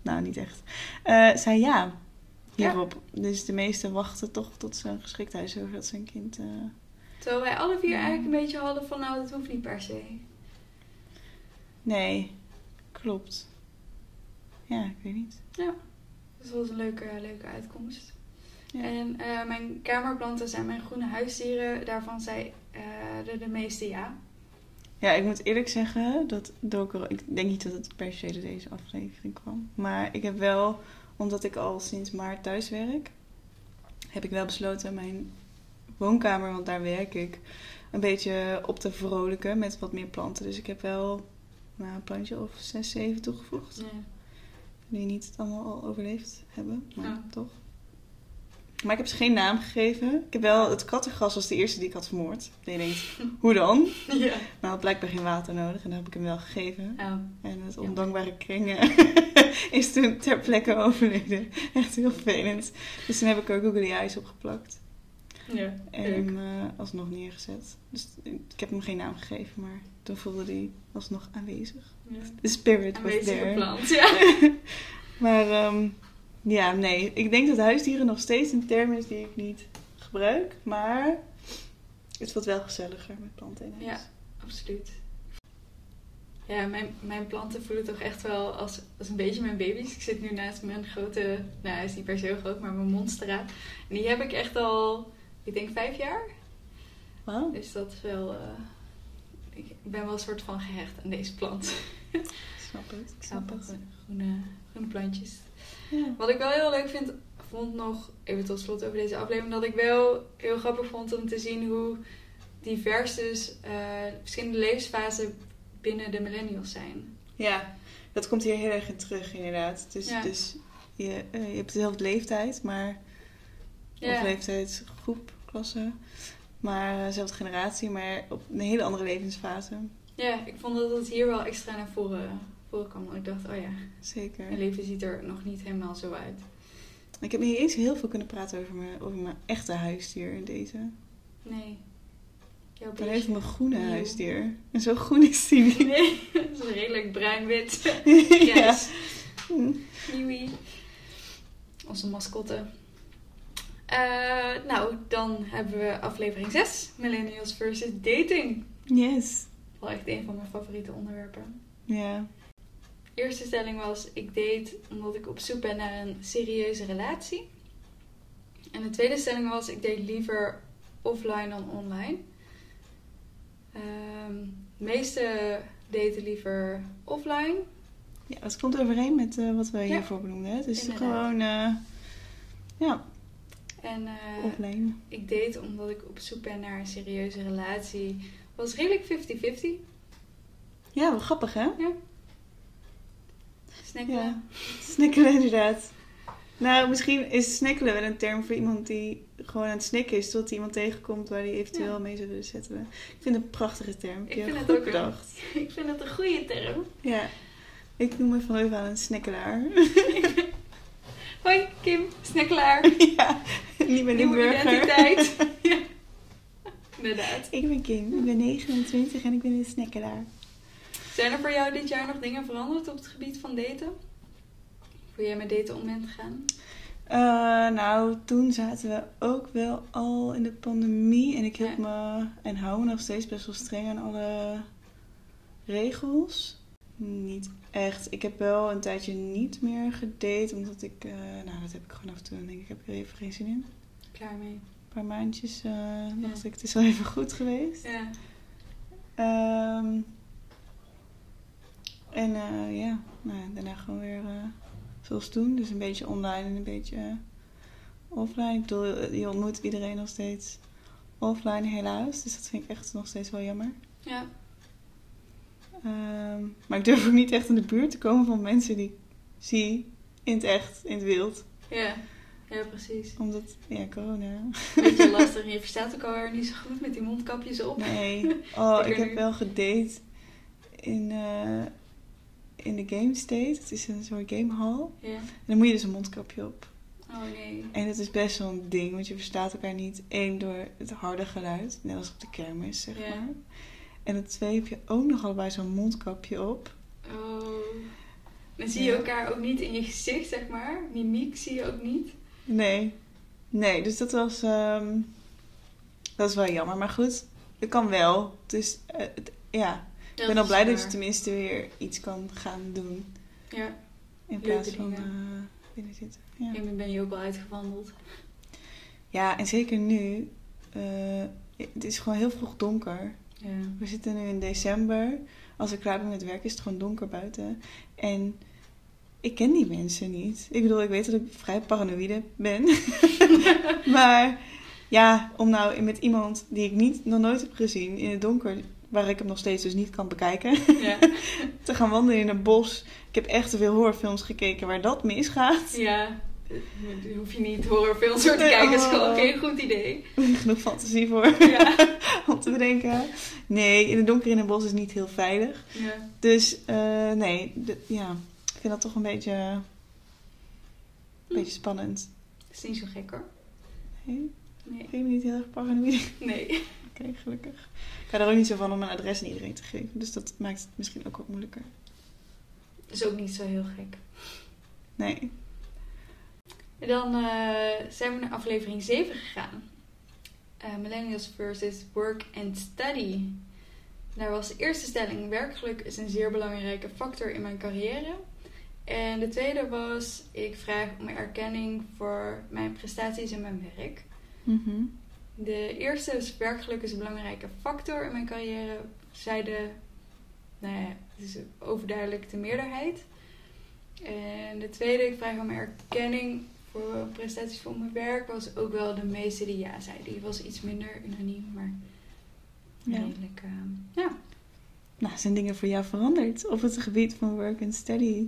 Nou, niet echt. Eh zei ja. Hierop. Dus de meesten wachten toch tot ze een geschikt huis hebben voordat ze een kind... eh, Terwijl wij alle vier eigenlijk een beetje hadden van... Nou, dat hoeft niet per se. Nee, klopt. Ja, ik weet niet. Dus dat was een leuke, leuke uitkomst. Ja. En eh, mijn kamerplanten zijn mijn groene huisdieren. Daarvan zei eh, de, de meeste ja. Ja, ik moet eerlijk zeggen dat door Ik denk niet dat het per se door deze aflevering kwam. Maar ik heb wel, omdat ik al sinds maart thuis werk, heb ik wel besloten mijn woonkamer, want daar werk ik, een beetje op te vrolijken met wat meer planten. Dus ik heb wel nou, een plantje of zes, zeven toegevoegd. Ja. Die niet het allemaal al overleefd hebben, maar Ja. toch. Maar ik heb ze geen naam gegeven. Ik heb wel het kattengas was de eerste die ik had vermoord. En je denkt, (laughs) hoe dan? Ja. Maar had blijkbaar geen water nodig en dat heb ik hem wel gegeven. Oh. En het ondankbare kringen (laughs) is toen ter plekke overleden. Echt heel vervelend. Dus toen heb ik er googly eyes op geplakt. Ja. En eh, alsnog neergezet. Dus ik heb hem geen naam gegeven, maar toen voelde hij alsnog aanwezig. Ja. The spirit was Aanwezige there. plant, ja. (laughs) Maar ehm, ja, nee. Ik denk dat huisdieren nog steeds een term is die ik niet gebruik. Maar het wordt wel gezelliger met planten in huis. Ja. Absoluut. Ja, mijn, mijn planten voelen toch echt wel als, als een beetje mijn baby's. Ik zit nu naast mijn grote, nou hij is niet per se heel groot, maar mijn monstera. En die heb ik echt al, ik denk vijf jaar. Dus dat is wel, eh, ik ben wel een soort van gehecht aan deze plant. (laughs) Snap het. Ik snap het. Groene, groene plantjes. Ja. Wat ik wel heel leuk vind, vond nog, even tot slot over deze aflevering, dat ik wel heel grappig vond om te zien hoe divers dus eh, verschillende levensfasen binnen de millennials zijn. ja, dat komt hier heel erg in terug inderdaad. Dus, Ja. dus je, eh, je hebt dezelfde leeftijd, maar... Ja. Of leeftijdsgroep, klasse. Maar eh, dezelfde generatie, maar op een hele andere levensfase. Ja, ik vond dat het hier wel extra naar voren, voren kwam. Want ik dacht, oh ja, Zeker. mijn leven ziet er nog niet helemaal zo uit. Ik heb niet eens heel veel kunnen praten over mijn, over mijn echte huisdier in deze. Nee. Jouw beestje. even mijn groene Nieuw. huisdier. En zo groen is die niet. (laughs) Nee, dat is redelijk bruin-wit. (laughs) ja. Grijs. Nieuwie. Onze mascotte. Eh, nou, dan hebben we aflevering 6. Millennials versus dating. Yes. Wel echt een van mijn favoriete onderwerpen. Ja. Eerste stelling was, ik date omdat ik op zoek ben naar een serieuze relatie. En de tweede stelling was, ik date liever offline dan online. Ehm, de meeste daten liever offline. ja, dat komt overeen met eh, wat we Ja. hiervoor benoemden. hè. Dus Inderdaad. gewoon, eh, ja, En eh, offline. ik date omdat ik op zoek ben naar een serieuze relatie. Was redelijk 50-50. Ja, wel grappig hè? Ja. Snikkelen inderdaad. Nou, misschien is snikkelen wel een term voor iemand die gewoon aan het snikken is tot hij iemand tegenkomt waar hij eventueel Ja. mee zou willen zetten. Ik vind het een prachtige term. Ik Ik heb vind het ook bedacht. (laughs) Ik vind het een goede term. Ja. Ik noem me van even aan een snikkelaar. (laughs) Hoi, Kim, snackelaar. (laughs) ja, niet mijn Nieuwe burger. identiteit. (laughs) ja. Inderdaad. Ik ben Kim, ik ben 29 en ik ben een snikkelaar. Zijn er voor jou dit jaar nog dingen veranderd op het gebied van daten? Hoe jij met daten om bent gegaan? Eh, nou, toen zaten we ook wel al in de pandemie. En ik hield Ja. me en hou me nog steeds best wel streng aan alle regels. Niet echt. Ik heb wel een tijdje niet meer gedate. Omdat ik, eh, nou dat heb ik gewoon af en toe. Dan denk ik, heb ik er even geen zin in. Klaar mee. Een paar maandjes eh, dacht ik, het is wel even goed geweest. Ja. Ehm, en eh, ja, nou, daarna gewoon weer zoals toen. Dus een beetje online en een beetje offline. Ik bedoel, je ontmoet iedereen nog steeds offline helaas. Dus dat vind ik echt nog steeds wel jammer. Ja. Ehm, maar ik durf ook niet echt in de buurt te komen van mensen die ik zie in het echt, in het wild. Ja. Ja, precies. Omdat, ja, corona. Beetje (laughs) lastig. Je verstaat elkaar niet zo goed met die mondkapjes op. Nee. (laughs) Oh, Ik heb wel gedate in, eh, in de Game State. Het is een soort gamehall. Ja. En dan moet je dus een mondkapje op. Oh nee. En dat is best wel een ding, want je verstaat elkaar niet. Eén, door het harde geluid, net als op de kermis, zeg Ja. maar. En het twee, heb je ook nog allebei zo'n mondkapje op. Oh. Dan zie je Ja. elkaar ook niet in je gezicht, zeg maar. Mimiek zie je ook niet. Nee. Nee, dus dat was... ehm, dat is wel jammer, maar goed. Het kan wel. Dus het- ja, ik ben al blij dat je tenminste weer iets kan gaan doen. Ja. In Leuke plaats van eh, binnen zitten. Ja. Ben je ook al uitgewandeld. ja, en zeker nu. eh, het is gewoon heel vroeg donker. Ja. We zitten nu in december. Als ik klaar ben met werk is het gewoon donker buiten. En ik ken die mensen niet. Ik bedoel, ik weet dat ik vrij paranoïde ben. (laughs) maar ja, om nou met iemand die ik niet, nog nooit heb gezien in het donker, waar ik hem nog steeds dus niet kan bekijken, Ja. (laughs) te gaan wandelen in een bos. Ik heb echt te veel horrorfilms gekeken waar dat misgaat. ja. Daar hoef je niet horrorfilms voor te kijken. Dat is gewoon geen goed idee. (laughs) Genoeg fantasie voor Ja. (laughs) om te bedenken. Nee, in het donker in een bos is niet heel veilig. ja. Dus eh, nee, de- ja, ik vind dat toch een beetje, een beetje spannend. Dat is niet zo gek hoor. Nee, Nee. vind me niet heel erg paranoïde? Nee. (laughs) Oké, gelukkig. Ik ga er ook niet zo van om mijn adres aan iedereen te geven. Dus dat maakt het misschien ook wat moeilijker. Dat is ook niet zo heel gek. Nee. En dan eh, zijn we naar aflevering 7 gegaan. Eh, Millennials versus Work and Study. Daar was de eerste stelling: werkgeluk is een zeer belangrijke factor in mijn carrière. En de tweede was: ik vraag om erkenning voor mijn prestaties en mijn werk. Mhm. De eerste is werkgeluk is een belangrijke factor in mijn carrière. Zei de, nou ja, het is overduidelijk de meerderheid. En de tweede, ik vraag om erkenning voor prestaties voor mijn werk, was ook wel de meeste die ja zeiden. Die was iets minder unaniem, maar Ja. redelijk, eh, ja. Nou, zijn dingen voor jou veranderd op het gebied van work and study?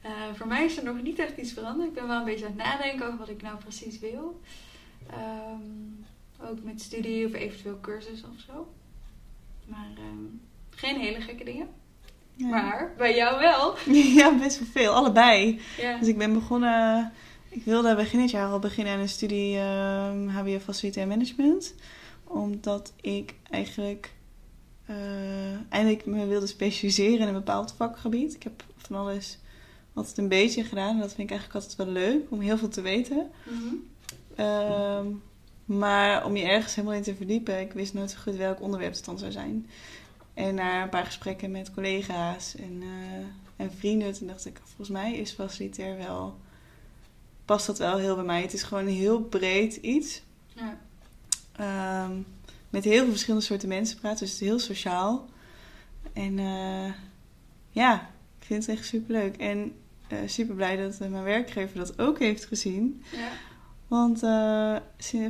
Eh, voor mij is er nog niet echt iets veranderd. Ik ben wel een beetje aan het nadenken over wat ik nou precies wil. Ehm, ook met studie of eventueel cursus of zo. Maar ehm, geen hele gekke dingen. Ja. Maar bij jou wel. (laughs) ja, best wel veel. Allebei. Ja. Dus ik ben begonnen... Ik wilde begin dit jaar al beginnen aan een studie ehm HBO Facilitair Management. Omdat ik eigenlijk eh, eindelijk me wilde specialiseren in een bepaald vakgebied. Ik heb van alles altijd een beetje gedaan. En dat vind ik eigenlijk altijd wel leuk, om heel veel te weten. Mhm. Ehm, maar om je ergens helemaal in te verdiepen, ik wist nooit zo goed welk onderwerp het dan zou zijn. En na een paar gesprekken met collega's en, eh, en vrienden, toen dacht ik, volgens mij is facilitair wel, past dat wel heel bij mij. Het is gewoon een heel breed iets. Ja. Ehm, met heel veel verschillende soorten mensen praten, dus het is heel sociaal. En eh, ja, ik vind het echt superleuk. En eh super blij dat mijn werkgever dat ook heeft gezien. Ja. Want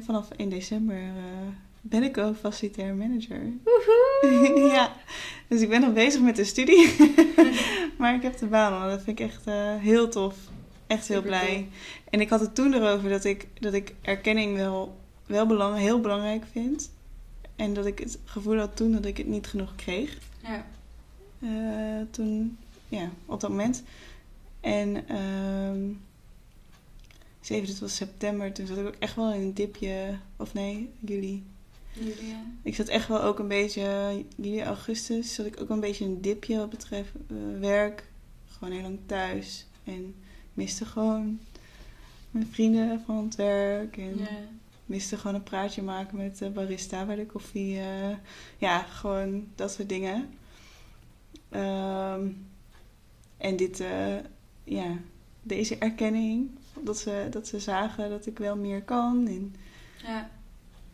vanaf 1 december ben ik ook facilitair manager. Woehoe! (laughs) ja, dus ik ben nog bezig met de studie. (laughs) maar ik heb de baan, en dat vind ik echt eh, heel tof. Echt heel blij. En ik had het toen erover dat ik, dat ik erkenning wel, wel belang, heel belangrijk vind. En dat ik het gevoel had toen dat ik het niet genoeg kreeg. Ja. Eh, toen, ja, op dat moment. En ehm zeven, dit was september, toen zat ik ook echt wel in een dipje, of nee, juli. Julia. Ik zat echt wel ook een beetje, juli, augustus, zat ik ook een beetje een dipje wat betreft eh, werk. Gewoon heel lang thuis. En miste gewoon mijn vrienden van het werk. En miste gewoon een praatje maken met de barista bij de koffie. eh, ja, gewoon dat soort dingen. Ehm, en dit, eh, ja, deze erkenning. Dat ze, dat ze zagen dat ik wel meer kan. En Ja.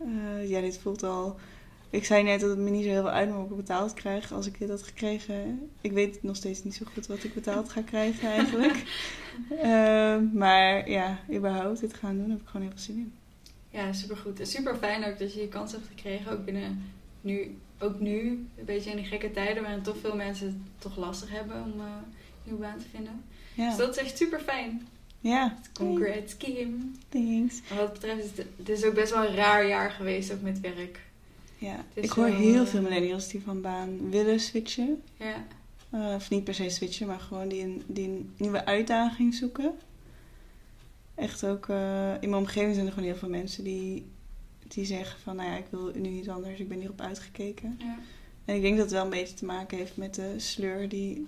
Eh, ja, dit voelt al. Ik zei net dat het me niet zo heel veel uitmaakt wat ik betaald krijg als ik dit had gekregen. Ik weet nog steeds niet zo goed wat ik betaald ga krijgen eigenlijk. (laughs) Ehm, maar ja, überhaupt dit gaan doen heb ik gewoon heel veel zin in. Ja, supergoed. En super fijn ook dat je je kans hebt gekregen. Ook binnen nu, ook nu, een beetje in die gekke tijden waarin toch veel mensen het toch lastig hebben om eh, een nieuwe baan te vinden. Ja, Dus dat is echt super fijn. Ja. Congrats, Kim. Thanks. En wat betreft het, het is ook best wel een raar jaar geweest, ook met werk. Ja, ik hoor wel, heel eh, veel millennials die van baan willen switchen. Ja, Eh, of niet per se switchen, maar gewoon die een, die een nieuwe uitdaging zoeken. Echt ook eh, in mijn omgeving zijn er gewoon heel veel mensen die, die zeggen van, nou ja, ik wil nu iets anders, ik ben hierop uitgekeken. ja. En ik denk dat het wel een beetje te maken heeft met de sleur die,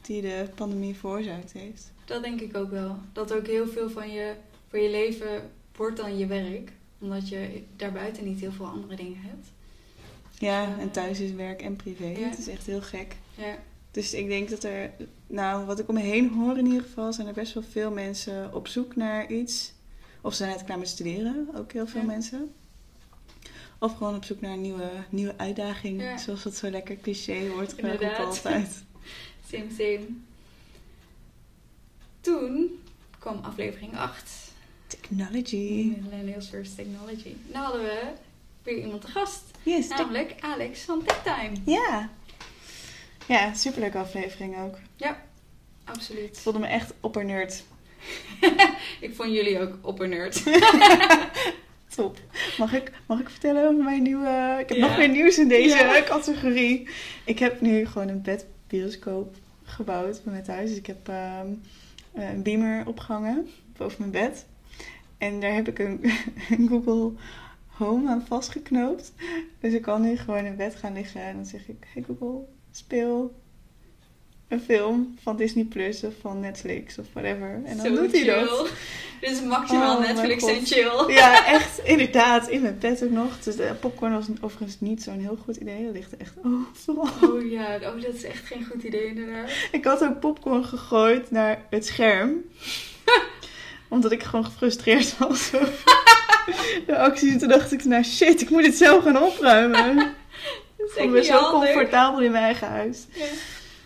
die de pandemie veroorzaakt heeft. Dat denk ik ook wel. Dat ook heel veel van je, voor je leven wordt dan je werk. Omdat je daarbuiten niet heel veel andere dingen hebt. Ja, en thuis is werk en privé. Ja. Het is echt heel gek. Ja, Dus ik denk dat er, nou, wat ik om me heen hoor in ieder geval, zijn er best wel veel mensen op zoek naar iets. Of ze zijn net klaar met studeren, ook heel veel Ja. mensen. Of gewoon op zoek naar een nieuwe, nieuwe uitdaging. Ja. Zoals dat zo lekker cliché wordt (laughs) geroepen altijd. (laughs) Same, same. Toen kwam aflevering 8. Technology. Millennials vs. Technology. Nou hadden we weer iemand te gast. Yes, Namelijk Alex van TechTime. Ja. Ja, superleuke aflevering ook. Absoluut. Ik voelde me echt oppernerd. (laughs) Ik vond jullie ook oppernerd. (laughs) Top. Mag ik, mag ik vertellen over mijn nieuwe... Ik heb Ja. nog meer nieuws in deze Ja. (laughs) categorie. Ik heb nu gewoon een bedbioscoop gebouwd bij mijn thuis. Dus ik heb ehm, een beamer opgehangen boven mijn bed. En daar heb ik een, (laughs) een Google Home aan vastgeknoopt. Dus ik kan nu gewoon in bed gaan liggen en dan zeg ik... Hey Google, speel een film van Disney Plus of van Netflix of whatever. En dan Zo doet hij dat. chill. Dit is maximaal Oh, Netflix en chill. Ja, (laughs) echt, inderdaad. In mijn bed ook nog. Dus de popcorn was overigens niet zo'n heel goed idee. Dat ligt echt overal. Oh ja, oh, dat is echt geen goed idee inderdaad. Ik had ook popcorn gegooid naar het scherm. (laughs) Omdat ik gewoon gefrustreerd was (laughs) de acties. En toen dacht ik, nou shit, ik moet het zelf gaan opruimen. Ik voel me zo comfortabel in mijn eigen huis. Ja.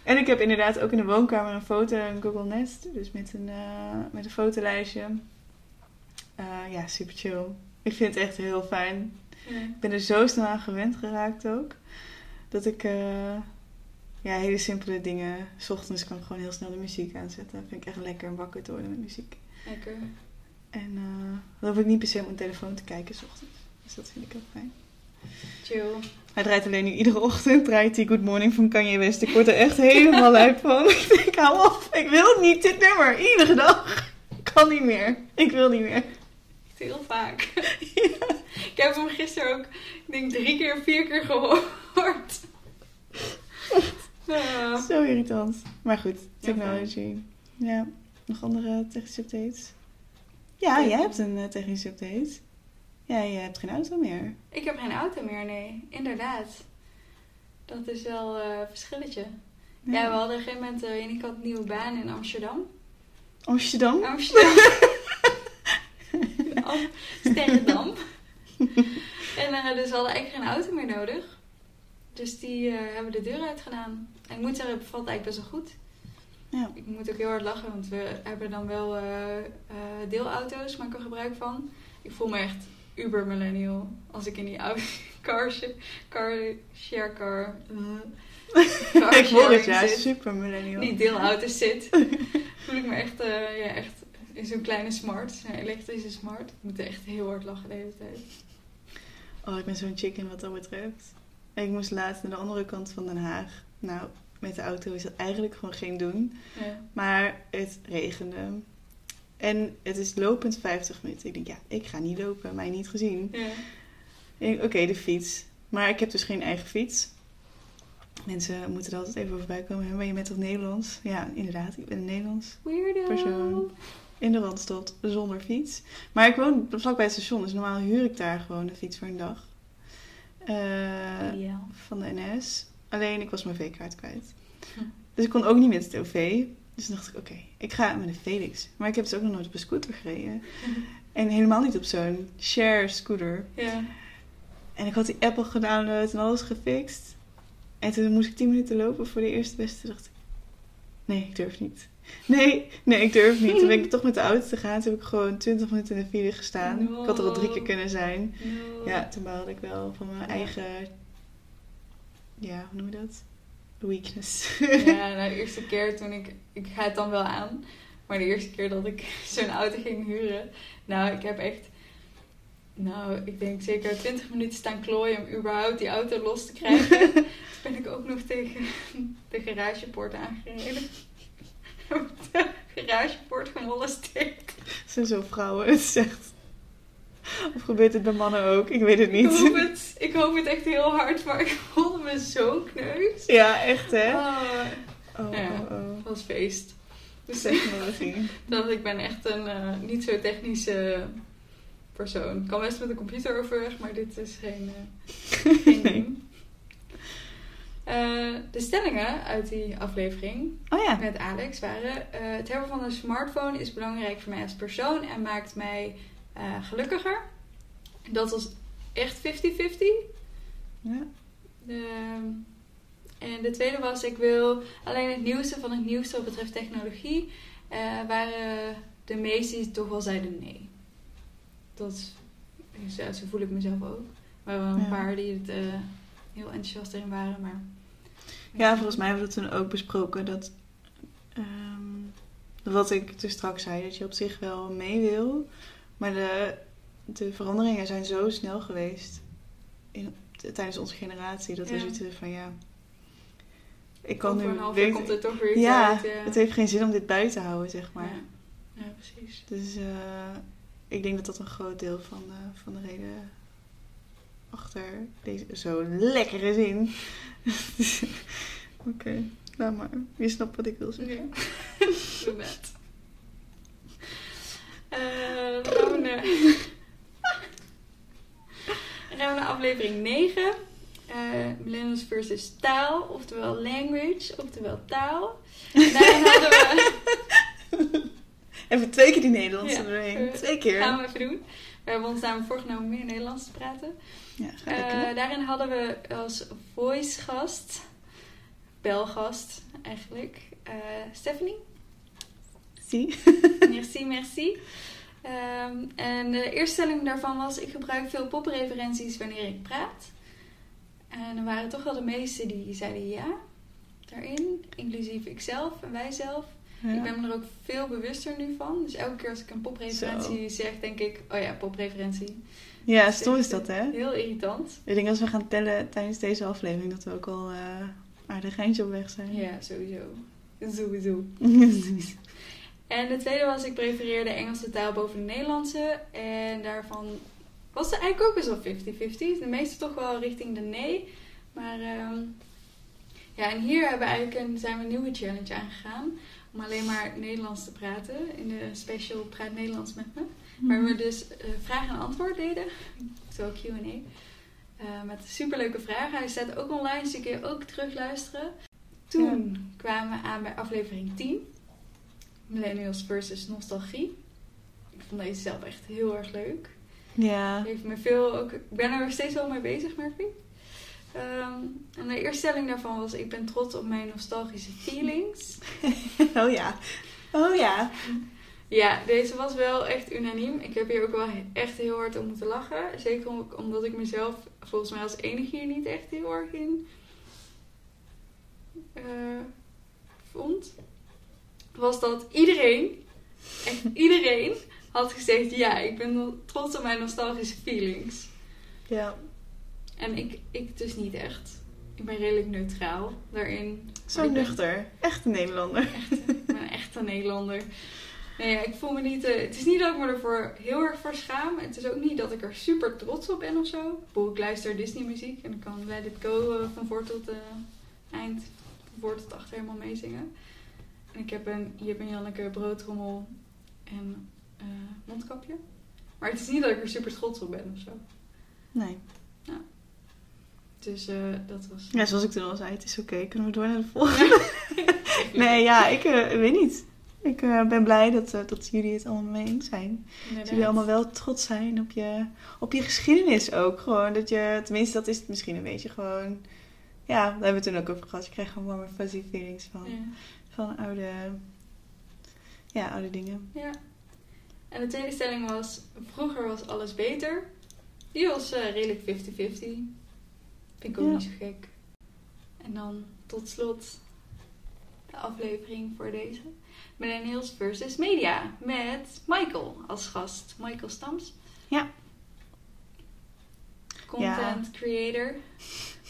En ik heb inderdaad ook in de woonkamer een foto, een Google Nest. Dus met een, eh, met een fotolijstje. Eh, ja, super chill. Ik vind het echt heel fijn. Ja. Ik ben er zo snel aan gewend geraakt ook. Dat ik eh, ja, hele simpele dingen. S ochtends kan ik gewoon heel snel de muziek aanzetten. Dat vind ik echt lekker om wakker te worden met muziek. Lekker. En dan hoef ik niet per se op mijn telefoon te kijken s ochtends. Dus dat vind ik heel fijn. Chill. Hij draait alleen nu iedere ochtend. Draait die Good Morning van Kanye West. Ik word er echt helemaal (laughs) lijp van. Ik denk, hou op. Ik wil niet dit nummer. Iedere dag. Ik kan niet meer. Ik wil niet meer. Echt heel vaak. (laughs) Ik heb hem gisteren ook, ik denk drie keer, vier keer gehoord. Ja. (laughs) Zo irritant. Maar goed, technology. Ja, nog andere technische updates? Ja, Ja. jij hebt een eh, technische update. Ja, je hebt geen auto meer. Ik heb geen auto meer, nee. Inderdaad. Dat is wel eh, een verschilletje. Ja. we hadden op een gegeven moment, eh, en ik had een nieuwe baan in Amsterdam. Amsterdam? Amsterdam. (laughs) Amsterdam. en eh, dus we hadden eigenlijk geen auto meer nodig. Dus die eh, hebben de deur uitgedaan. En ik moet zeggen, het bevalt eigenlijk best wel goed. Ja. Ik moet ook heel hard lachen, want we hebben dan wel eh, eh, deelauto's, maak ik er gebruik van. Ik voel me echt uber millennial als ik in die auto, car, sh- car share car, car (laughs) ik hoor het, ja. zit, Super millennial. die deelauto's zit. (laughs) voel ik me echt, eh, ja, echt in zo'n kleine smart, zo'n elektrische smart. Ik moet echt heel hard lachen de hele tijd. Oh, ik ben zo'n chicken wat dat betreft. Ik moest laatst naar de andere kant van Den Haag. Nou, met de auto is dat eigenlijk gewoon geen doen. Ja. Maar het regende. En het is lopend 50 minuten. Ik denk, ja, ik ga niet lopen. Mij niet gezien. Ja. Oké, de fiets. Maar ik heb dus geen eigen fiets. Mensen moeten er altijd even over bij komen. Ben je met toch Nederlands? Ja, inderdaad. Ik ben een Nederlands. Weirdo. Persoon. In de Randstad zonder fiets. Maar ik woon vlakbij het station. Dus normaal huur ik daar gewoon een fiets voor een dag. Eh, van de NS. Alleen ik was mijn V-kaart kwijt. Hm. Dus ik kon ook niet met het OV. Dus dacht ik, oké, ik ga met een Felix. Maar ik heb dus ook nog nooit op een scooter gereden. En helemaal niet op zo'n share scooter. Ja. En ik had die app al gedownload en alles gefixt. En toen moest ik 10 minuten lopen voor de eerste beste. Toen dacht ik, nee, ik durf niet. Nee, nee, ik durf niet. Toen ben ik (laughs) toch met de auto te gaan. Toen heb ik gewoon 20 minuten in de file gestaan. Ik had er al drie keer kunnen zijn. No. Ja, toen baalde ik wel van mijn Ja. eigen, ja, hoe noem je dat? Weakness. Ja, (laughs) nou, de eerste keer toen ik... Ik ga het dan wel aan. Maar de eerste keer dat ik (laughs) zo'n auto ging huren... Nou, ik heb echt... Nou, ik denk zeker 20 minuten staan klooien om überhaupt die auto los te krijgen. (laughs) Toen ben ik ook nog tegen de garagepoort aangereden. de garagepoort gemolesteerd. Het zijn zo vrouwen, het echt... Of gebeurt het bij mannen ook? Ik weet het Ik hoop niet. het, ik hoop het echt heel hard, maar ik me zo kneus. Ja, echt hè? Oh, Oh, Ja. oh, oh. was feest. Dus Technologie. (laughs) dat ik ben echt een eh, niet zo technische persoon. Ik kan best met de computer overweg, maar dit is geen, eh, (laughs) geen ding. Eh, de stellingen uit die aflevering Oh ja. met Alex waren... het hebben van een smartphone is belangrijk voor mij als persoon en maakt mij gelukkiger. Dat was echt 50-50. Ja. De, en de tweede was, ik wil alleen het nieuwste van het nieuwste wat betreft technologie. eh, waren de meesten die toch wel zeiden nee. Dat ja, zo voel ik mezelf ook. We hebben een Ja. paar die het eh, heel enthousiast erin waren, maar... Ja, volgens mij hebben we het toen ook besproken dat. ehm, wat ik dus straks zei, dat je op zich wel mee wil. Maar de, de veranderingen zijn zo snel geweest in, tijdens onze generatie. Dat we zoiets hebben van ja. Ik kan Over nu. een weet- jaar komt er toch weer ja, uit. Ja, het heeft geen zin om dit buiten te houden, zeg maar. Ja. precies. Dus eh, ik denk dat dat een groot deel van, eh, van de reden achter deze zo lekkere zin. (laughs) Oké, nou maar. Je snapt wat ik wil zeggen. Ja. (laughs) Eh, gaan we naar... dan gaan we naar aflevering 9. eh millennials versus taal, oftewel language, oftewel taal. En daarin hadden we... (laughs) Even twee keer die Nederlandse Ja, Twee keer. Gaan we even doen. We hebben ons namelijk voorgenomen meer Nederlands te praten. Ja, ga lekker. daarin hadden we als voice gast, belgast eigenlijk, eh, Stephanie. Zie. Merci, merci. Ehm, en de eerste stelling daarvan was: ik gebruik veel popreferenties wanneer ik praat. En er waren toch wel de meesten die zeiden ja daarin, inclusief ikzelf en wij zelf. Ik ben me er ook veel bewuster nu van. Dus elke keer als ik een popreferentie zeg, denk ik: oh ja, popreferentie. Ja, stom is dat, hè? Heel irritant. Ik denk als we gaan tellen tijdens deze aflevering dat we ook al eh aardig eindje op weg zijn. Ja, sowieso. Sowieso. (laughs) En de tweede was, ik prefereerde Engelse taal boven de Nederlandse. En daarvan was het eigenlijk ook best wel 50-50. De meeste toch wel richting de nee. Maar ehm, ja, en hier hebben we eigenlijk een, zijn we een nieuwe challenge aangegaan. Om alleen maar Nederlands te praten. In de special Praat Nederlands met me. Waar we dus eh, vraag en antwoord deden. Zo Q&A. Eh, met superleuke vragen. Hij staat ook online, dus je ook terugluisteren. Toen kwamen we aan bij aflevering 10. Millennials versus nostalgie. Ik vond deze zelf echt heel erg leuk. Ja. Heeft me veel ook, ik ben er nog steeds wel mee bezig, merk ik. Ehm, en de eerste stelling daarvan was: Ik ben trots op mijn nostalgische feelings. (laughs) Oh ja. Oh ja. Ja, deze was wel echt unaniem. Ik heb hier ook wel echt heel hard om moeten lachen. Zeker om- omdat ik mezelf volgens mij als enige hier niet echt heel erg in eh, vond. Was dat iedereen, echt iedereen, had gezegd: Ja, ik ben trots op mijn nostalgische feelings. Ja. En ik, ik dus niet echt. Ik ben redelijk neutraal daarin. Zo nuchter. Echt een Nederlander. Ik ben echt een Nederlander. Nee, ja, ik voel me niet. eh, het is niet dat ik me ervoor heel erg voor schaam. Het is ook niet dat ik er super trots op ben of zo. Ik luister Disney muziek en ik kan Let It Go eh, van voor tot eh, eind, van voor tot achter helemaal meezingen. En ik heb een Jip en Janneke broodrommel en eh, mondkapje. Maar het is niet dat ik er super trots op ben of zo. Nee. Dus eh, dat was. Ja, zoals ik toen al zei, het is oké. Kunnen we door naar de (laughs) volgende? Nee, ja, ik eh, weet niet. Ik ben blij dat, dat jullie het allemaal mee eens zijn. Dat jullie allemaal wel trots zijn op je, op je geschiedenis ook. Gewoon dat je, tenminste dat is het misschien een beetje gewoon... Ja, daar hebben we het toen ook over gehad. Je krijgt gewoon warme fuzzy feelings van, Ja. Van oude, ja, oude dingen. Ja. En de tweede stelling was: vroeger was alles beter. Die was eh, redelijk 50-50. Vind ik ook Ja. niet zo gek. En dan tot slot de aflevering voor deze: Millennials versus Media. Met Michael als gast. Michael Stams. Ja. Content creator.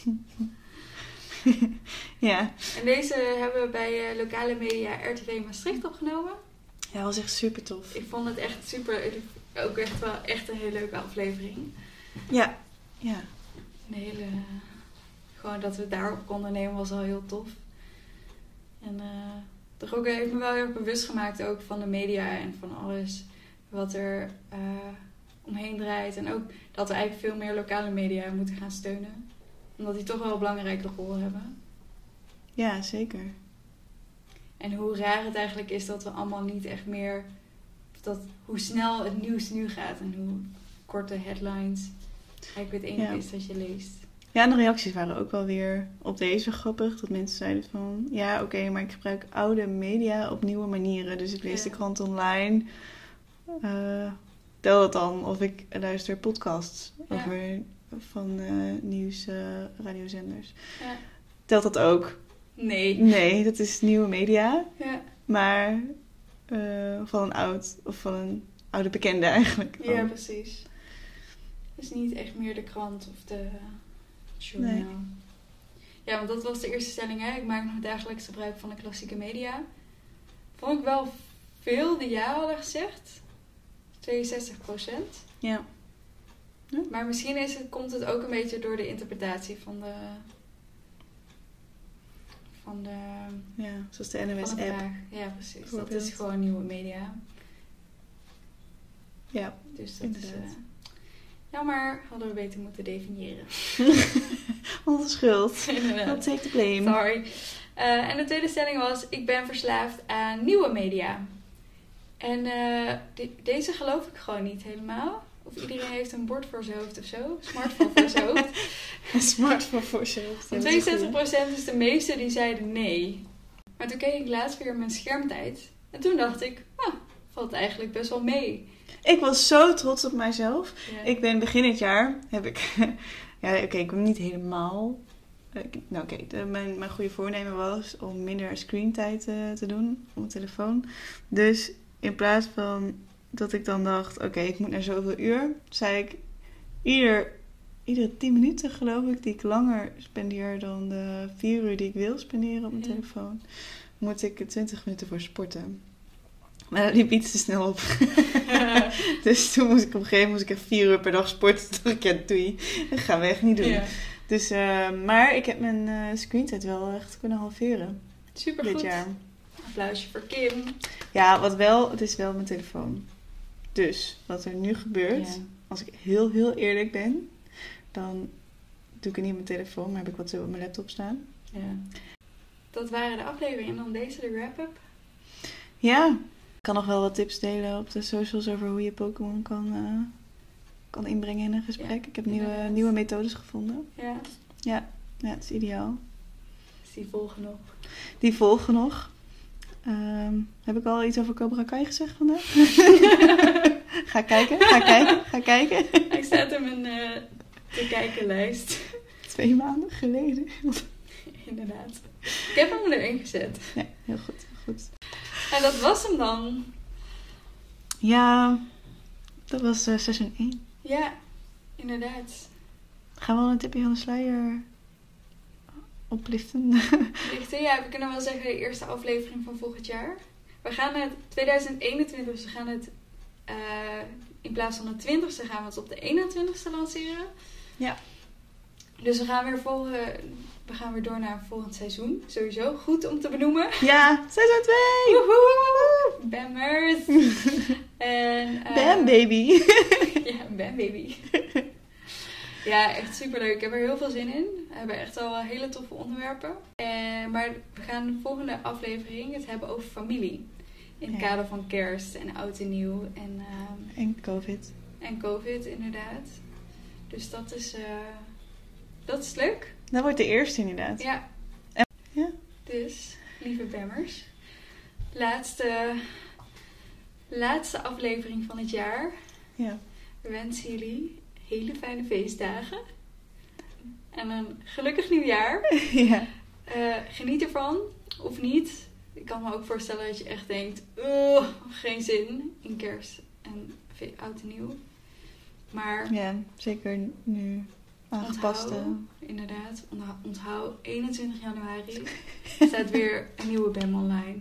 (laughs) (laughs) ja. En deze hebben we bij eh, lokale media RTV Maastricht opgenomen. ja, was echt super tof. Ik vond het echt super. Ook echt wel echt een hele leuke aflevering. Ja, ja. Een hele. Gewoon dat we het daarop konden nemen was al heel tof. En eh toch ook heeft me wel heel bewust gemaakt ook van de media en van alles wat er eh, omheen draait. En ook dat we eigenlijk veel meer lokale media moeten gaan steunen. Omdat die toch wel een belangrijke rol hebben. Ja, zeker. En hoe raar het eigenlijk is dat we allemaal niet echt meer. Dat, hoe snel het nieuws nu gaat en hoe korte headlines. Eigenlijk het enige Ja. is dat je leest. Ja, en de reacties waren ook wel weer op deze grappig. Dat mensen zeiden van, ja oké, maar ik gebruik oude media op nieuwe manieren. Dus ik lees Ja. de krant online. Eh, tel dat dan of ik luister podcasts Ja. over van eh, nieuws, eh, radiozenders. Ja. Telt dat ook? Nee. Nee, dat is nieuwe media. Ja, Maar eh, van een oud of van een oude bekende eigenlijk. ja dan. precies. Dus niet echt meer de krant of de journaal. Nee. Ja, want dat was de eerste stelling. Hè? Ik maak nog dagelijks gebruik van de klassieke media. Vond ik wel veel die ja hadden gezegd. 62 procent. Ja. Maar misschien is het, komt het ook een beetje door de interpretatie van de... Van de, ja, zoals de NOS-app. vraag. Ja, precies. Dat is gewoon nieuwe media. Ja, Dus dat is... Inderdaad. eh, jammer, hadden we beter moeten definiëren. (laughs) onze schuld. (laughs) Inderdaad. I'll take the blame. Sorry. Eh, en de tweede stelling was: Ik ben verslaafd aan nieuwe media. En eh, de- deze geloof ik gewoon niet helemaal. Of iedereen heeft een bord voor zijn hoofd of zo. Smartphone voor zijn hoofd. (laughs) Een smartphone voor je hoofd. En Dat is een 62% is de meeste die zeiden nee. Maar toen keek ik laatst weer mijn schermtijd. En toen dacht ik, ah, valt eigenlijk best wel mee. Ik was zo trots op mijzelf. Ja. Ik ben begin dit jaar, heb ik... (laughs) ja, oké, ik ben niet helemaal... Nou oké, mijn, mijn goede voornemen was om minder screentijd eh, te doen op mijn telefoon. Dus in plaats van dat ik dan dacht, oké, ik moet naar zoveel uur, zei ik ieder, iedere 10 minuten geloof ik, die ik langer spendeer dan de 4 uur die ik wil spenderen op mijn Ja. telefoon, moet ik er 20 minuten voor sporten. Maar dat liep iets te snel op. (laughs) dus toen moest ik op een gegeven moment moest ik 4 uur per dag sporten. (laughs) Toen dacht ik, ja, doei, dat gaan we echt niet doen. Ja. Dus, eh, maar ik heb mijn eh screentijd wel echt kunnen halveren Super dit goed. jaar. Applausje voor Kim. Ja, wat wel, het is wel mijn telefoon. Dus wat er nu gebeurt, Ja. als ik heel, heel eerlijk ben, dan doe ik het niet op mijn telefoon, maar heb ik wat zo op mijn laptop staan. Ja. Dat waren de afleveringen. En dan deze, de wrap-up. Ja, ik kan nog wel wat tips delen op de socials over hoe je Pokémon kan, eh, kan inbrengen in een gesprek. Ja, ik heb nieuwe, inderdaad. nieuwe methodes gevonden. Ja, Ja, het is ideaal. is die volgen nog. Die volgen nog. Ehm, heb ik al iets over Cobra Kai gezegd vandaag? (laughs) ga kijken, ga kijken, ga kijken. Hij staat in mijn eh, te kijken lijst. Twee maanden geleden. Inderdaad. Ik heb hem erin gezet. Nee, heel goed, heel goed. En dat was hem dan. Ja, dat was eh, seizoen 1. Ja, inderdaad. Gaan we al een tipje van de sluier oplichten? (laughs) Lichten, ja, we kunnen wel zeggen de eerste aflevering van volgend jaar. We gaan het 2021, dus we gaan het eh, in plaats van de 20ste gaan we het op de 21ste lanceren. Ja. Dus we gaan weer volgen, we gaan weer door naar een volgend seizoen. Sowieso goed om te benoemen. ja, seizoen 2! Woehoe! Bammers! (laughs) en, eh, Bam baby! (laughs) Ja, Bam Baby. Ja, echt superleuk. Ik heb er heel veel zin in. We hebben echt al hele toffe onderwerpen. En, maar we gaan de volgende aflevering het hebben over familie. In het Ja. kader van kerst en oud en nieuw en, ehm, En COVID. en covid inderdaad. Dus dat is, eh, dat is leuk. Dat wordt de eerste inderdaad. Ja. Ja. Dus, lieve Bammers. Laatste, laatste aflevering van het jaar. Ja. We wensen jullie hele fijne feestdagen. En een gelukkig nieuwjaar. (laughs) ja. Eh, geniet ervan, of niet. Ik kan me ook voorstellen dat je echt denkt... "Ugh, geen zin in kerst en oud en nieuw. Maar Ja, zeker nu aangepaste. onthoud, inderdaad, onthoud, onthoud 21 januari (laughs) staat weer een nieuwe BAM online.